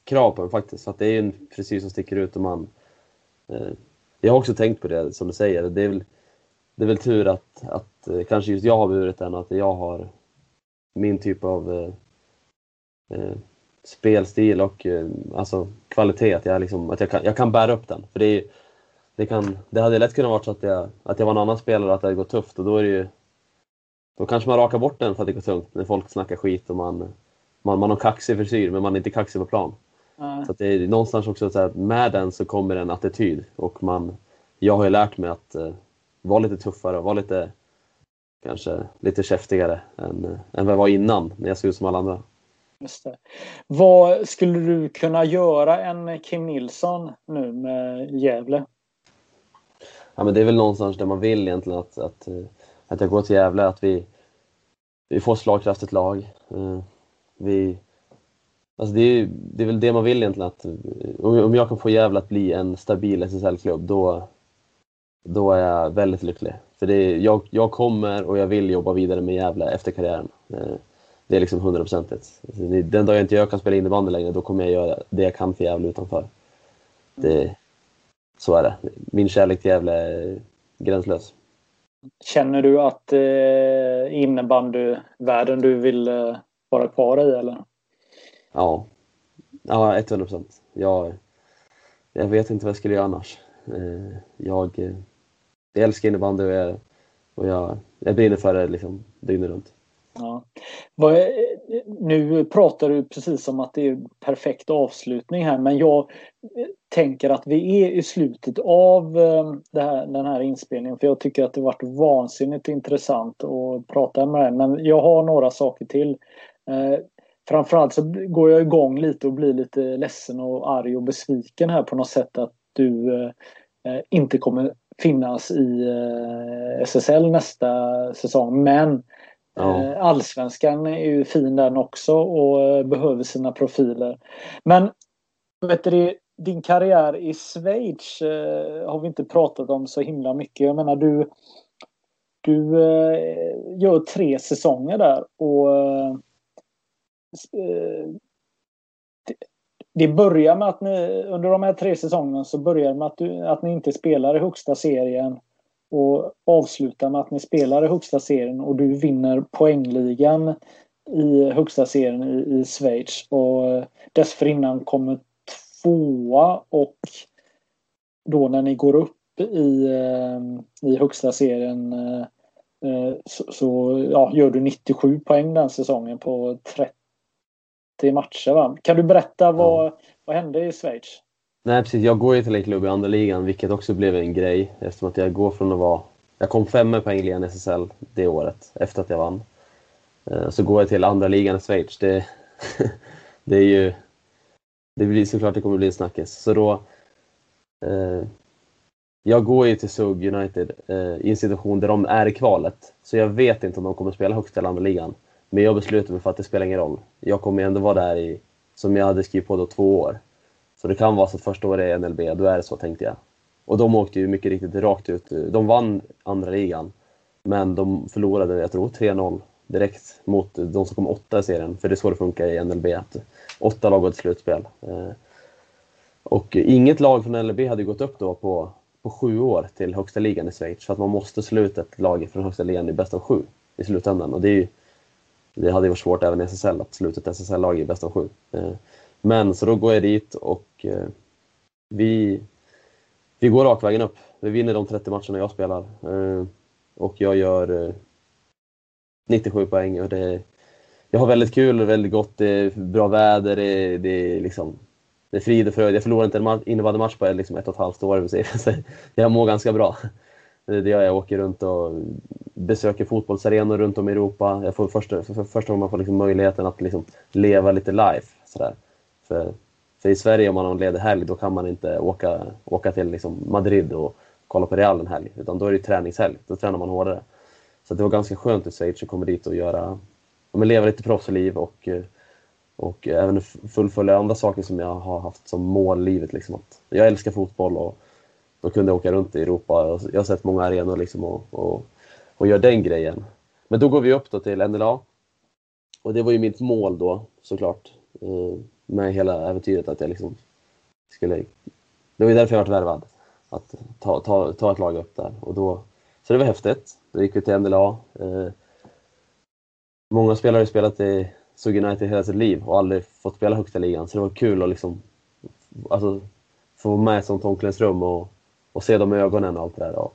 krav på den faktiskt. För att det är en frisyr som sticker ut och man... Eh, jag har också tänkt på det som du säger. Det är väl, det är väl tur att, att eh, kanske just jag har burit den och att jag har min typ av eh, eh spelstil och eh, alltså kvalitet. Att, jag, liksom, att jag, kan, jag kan bära upp den. För det är, det, kan, det hade lätt kunnat vara så att jag, att jag var en annan spelare och att det hade gått tufft och då är det ju då kanske man rakar bort den för att det går tungt när folk snackar skit och man, man, man har kaxig frisyr men man är inte kaxig på plan. Så det är någonstans också så att med den så kommer en attityd och man, jag har ju lärt mig att uh, vara lite tuffare och vara lite kanske lite käftigare än, uh, än vad jag var innan när jag såg ut som alla andra. Vad skulle du kunna göra en Kim Nilsson nu med Gävle? Ja, men det är väl någonstans där man vill egentligen att, att, eh, att jag går till Gävle, att vi, vi får slagkraftigt lag. Vi, Alltså det, är, det är väl det man vill egentligen. Att, om jag kan få Gävle att bli en stabil SSL-klubb, då, då är jag väldigt lycklig. För det är, jag, jag kommer och jag vill jobba vidare med Gävle efter karriären. Eh, det är liksom hundraprocentigt. Den dag jag inte jag kan spela innebandy längre, då kommer jag göra det jag kan för Gävle utanför. Det, så är det. Min kärlek till Gävle är gränslös. Känner du att eh, innebandyvärlden du vill eh, vara kvar i eller? Ja, ja 100 procent. Jag, jag vet inte vad jag skulle göra annars. Eh, jag, eh, jag älskar innebandy och jag, och jag, jag brinner för det liksom dygnet runt. Ja. Nu pratar du precis som att det är perfekt avslutning här men jag tänker att vi är i slutet av eh, här, den här inspelningen för jag tycker att det varit vansinnigt intressant att prata med dig men jag har några saker till. Framförallt så går jag igång lite och blir lite ledsen och arg och besviken här på något sätt att du eh, eh inte kommer finnas i eh, SSL nästa säsong. Men ja. eh, allsvenskan är ju fin den också och eh, behöver sina profiler. Men vet du, din karriär i Schweiz har vi inte pratat om så himla mycket. Jag menar du, du gör tre säsonger där och Eh, det börjar med att ni under de här tre säsongerna så börjar det med att, du, att ni inte spelar i högsta serien och avslutar med att ni spelar i högsta serien och du vinner poängligan i högsta serien i, i Schweiz. Och eh, dessförinnan kommer tvåa och då när ni går upp i, eh, i högsta serien så, så ja, gör du 97 poäng den säsongen på 30 30 matcher. Va? Kan du berätta vad, ja. vad hände i Schweiz? Nej precis, jag går ju till en klubb i andra ligan vilket också blev en grej eftersom att jag går från att vara... Jag kom femma på ligan SSL det året efter att jag vann. Eh, så går jag till andra ligan i Schweiz. Det, det är ju... Det blir såklart det kommer bli en snackis. Så då... Eh, jag går ju till Sug United eh, i en situation där de är i kvalet. Så jag vet inte om de kommer spela högst i andra ligan. Men jag beslutade mig för att det spelar ingen roll. Jag kommer ändå vara där i, som jag hade skrivit på då, två år. Så det kan vara så att första året är NLB, då är det så tänkte jag. Och de åkte ju mycket riktigt rakt ut. De vann andra ligan, men de förlorade, jag tror 3-0 direkt mot de som kom åtta i serien. För det är så det funkar i NLB, att åtta lag går till slutspel. Eh, och inget lag från NLB hade gått upp då på, på sju år till högsta ligan i Schweiz. För att man måste sluta ett lag från högsta ligan i bäst av sju i slutändan. Och det är ju, det hade varit svårt även i SSL att sluta ett SSL-lag i bäst av sju. Eh, men så då går jag dit och eh, vi, vi går rakvägen upp. Vi vinner de 30 matcherna jag spelar. Eh, och jag gör 97 poäng. Och det, jag har väldigt kul och väldigt gott. Det är bra väder. Det, det är liksom det är frid och fröjd. Jag förlorar inte en innebandymatch på liksom ett och ett halvt år. Så jag mår ganska bra. Eh, det gör jag. åker runt och besöker fotbollsarenor runt om i Europa. Jag får första, för första gången man får liksom möjligheten att liksom leva lite life. Sådär. För, för i Sverige om man har en ledig helg då kan man inte åka, åka till liksom Madrid och kolla på Real en helg. Utan då är det träningshelg. Då tränar man hårdare. Så det var ganska skönt i Schweiz att komma dit och göra, ja, leva lite proffsliv och, eh, och även fullfölja andra saker som jag har haft som mål i livet. Liksom. Att jag älskar fotboll och och kunde åka runt i Europa. Jag har sett många arenor liksom och, och, och gör den grejen. Men då går vi upp då till NLA. Och det var ju mitt mål då såklart. Eh, med hela äventyret att jag liksom skulle... Det var ju därför jag varit värvad. Att ta, ta, ta ett lag upp där. Och då, så det var häftigt. Då gick vi till NLA. Eh. Många spelare har spelat i Sug United hela sitt liv och aldrig fått spela högsta ligan. Så det var kul att liksom, alltså, få vara med i ett sånt omklädningsrum och och se dem i ögonen och allt det där. Och,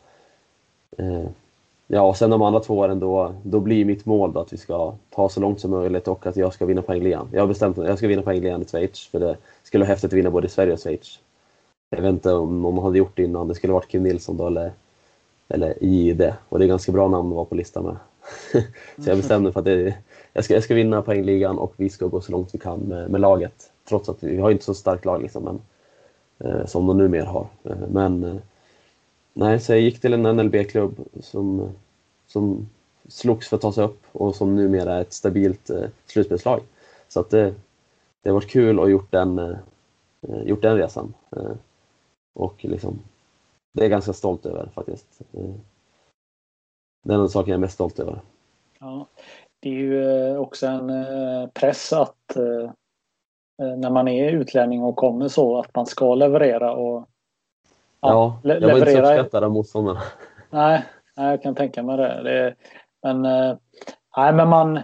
eh, ja, och sen de andra två åren då, då blir mitt mål då att vi ska ta så långt som möjligt och att jag ska vinna poängligan. Jag har bestämt att jag ska vinna poängligan i Schweiz för det skulle vara häftigt att vinna både i Sverige och Schweiz. Jag vet inte om, någon hade gjort det innan, det skulle varit Kim Nilsson då eller, eller JD. Och det är ganska bra namn att vara på listan med. så jag bestämde för att det, jag, ska, jag ska vinna poängligan och vi ska gå så långt vi kan med, med laget. Trots att vi, har inte så starkt lag liksom, men, eh, som de numera har. Eh, men eh, nej, så jag gick till en NLB-klubb som, som slogs för att ta sig upp och som numera är ett stabilt eh, slutspelslag. Så att det, det har varit kul att gjort den, eh, gjort den resan. Eh, och liksom, det är jag ganska stolt över faktiskt. Eh, det är den saken jag är mest stolt över. Ja, det är ju eh, också en eh, press att när man är utlänning och kommer så att man ska leverera och Ja, ja jag var inte så uppskattad av motståndarna. Nej, nej, jag kan tänka mig det. det men, nej, men man,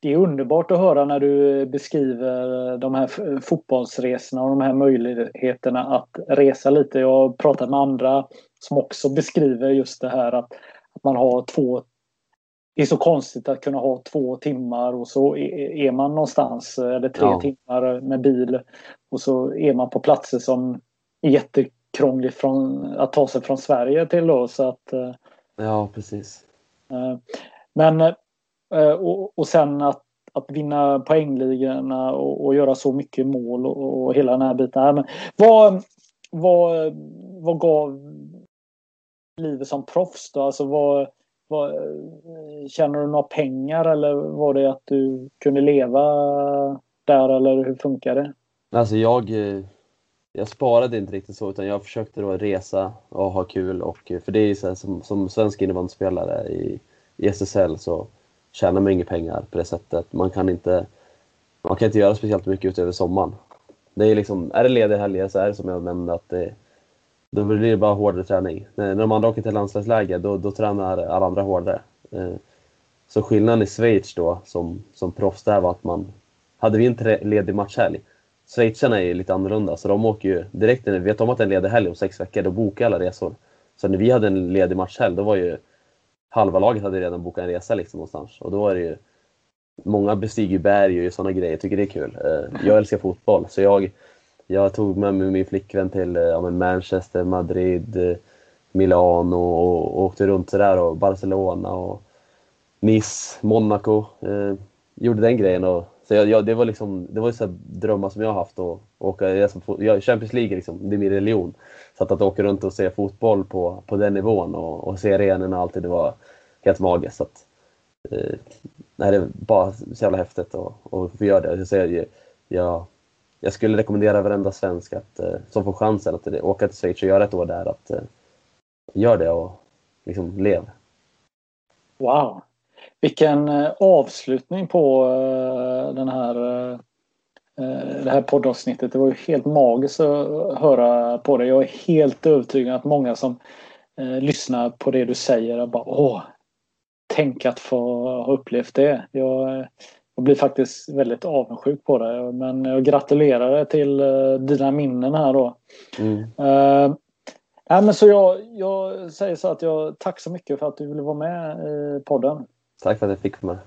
det är underbart att höra när du beskriver de här fotbollsresorna och de här möjligheterna att resa lite. Jag har pratat med andra som också beskriver just det här att, att man har två det är så konstigt att kunna ha två timmar och så är man någonstans eller tre ja. timmar med bil och så är man på platser som är jättekrångligt från, att ta sig från Sverige till då så att eh, Ja precis. Eh, men Eh, och, och sen att, att vinna poängligorna och, och, göra så mycket mål och, och hela den här biten. Men vad, vad, vad gav livet som proffs då? Alltså vad, vad, Tjänar du några pengar eller var det att du kunde leva där eller hur funkar det? Alltså jag, jag sparade inte riktigt så utan jag försökte då resa och ha kul och för det är så här, som, som svensk innebandyspelare i, i SSL så tjänar man inga pengar på det sättet. Man kan inte, man kan inte göra speciellt mycket utöver sommaren. Det är, liksom, är det lediga helger så är det som jag nämnde att det, då blir det bara hårdare träning. När de andra åker till landslagsläger då, då tränar alla andra hårdare. Eh, så skillnaden i Schweiz då som, som proffs där var att man, hade vi en ledig matchhelg, Schweizarna är ju lite annorlunda så de åker ju direkt när vi vet om att det är en ledig helg om sex veckor, då bokar alla resor. Så när vi hade en ledig matchhelg då var ju halva laget hade redan bokat en resa liksom någonstans. Och då är det ju, många bestiger berg och sådana grejer, jag tycker det är kul. Eh, jag älskar fotboll, så jag, jag tog med mig min flickvän till eh, ja, Manchester, Madrid, eh, Milano och, och åkte runt sådär och Barcelona och Nice, Monaco. Eh, gjorde den grejen och så jag, jag, det var liksom, det var så drömmar som jag har haft att åka, jag, Champions League liksom, det är min religion. Så att, att åka runt och se fotboll på, på den nivån och, och se arenorna alltid, det var helt magiskt. Så att, eh, nej, det är bara så jävla häftigt att, att få göra det. Så jag, jag, jag skulle rekommendera varenda svensk att, eh, som får chansen att åka till Schweiz och göra ett år där, att eh, gör det och liksom lev. Wow! Vilken eh, avslutning på eh, den här, eh, det här poddavsnittet. Det var ju helt magiskt att höra på det. Jag är helt övertygad att många som lyssnar på det du säger bara åh, tänk att få ha upplevt det. Jag, jag blir faktiskt väldigt avundsjuk på det. Men jag gratulerar dig till dina minnen här då. Mm. Uh, nej, men så jag, jag säger så att jag tack så mycket för att du ville vara med i podden. Tack för att jag fick vara med.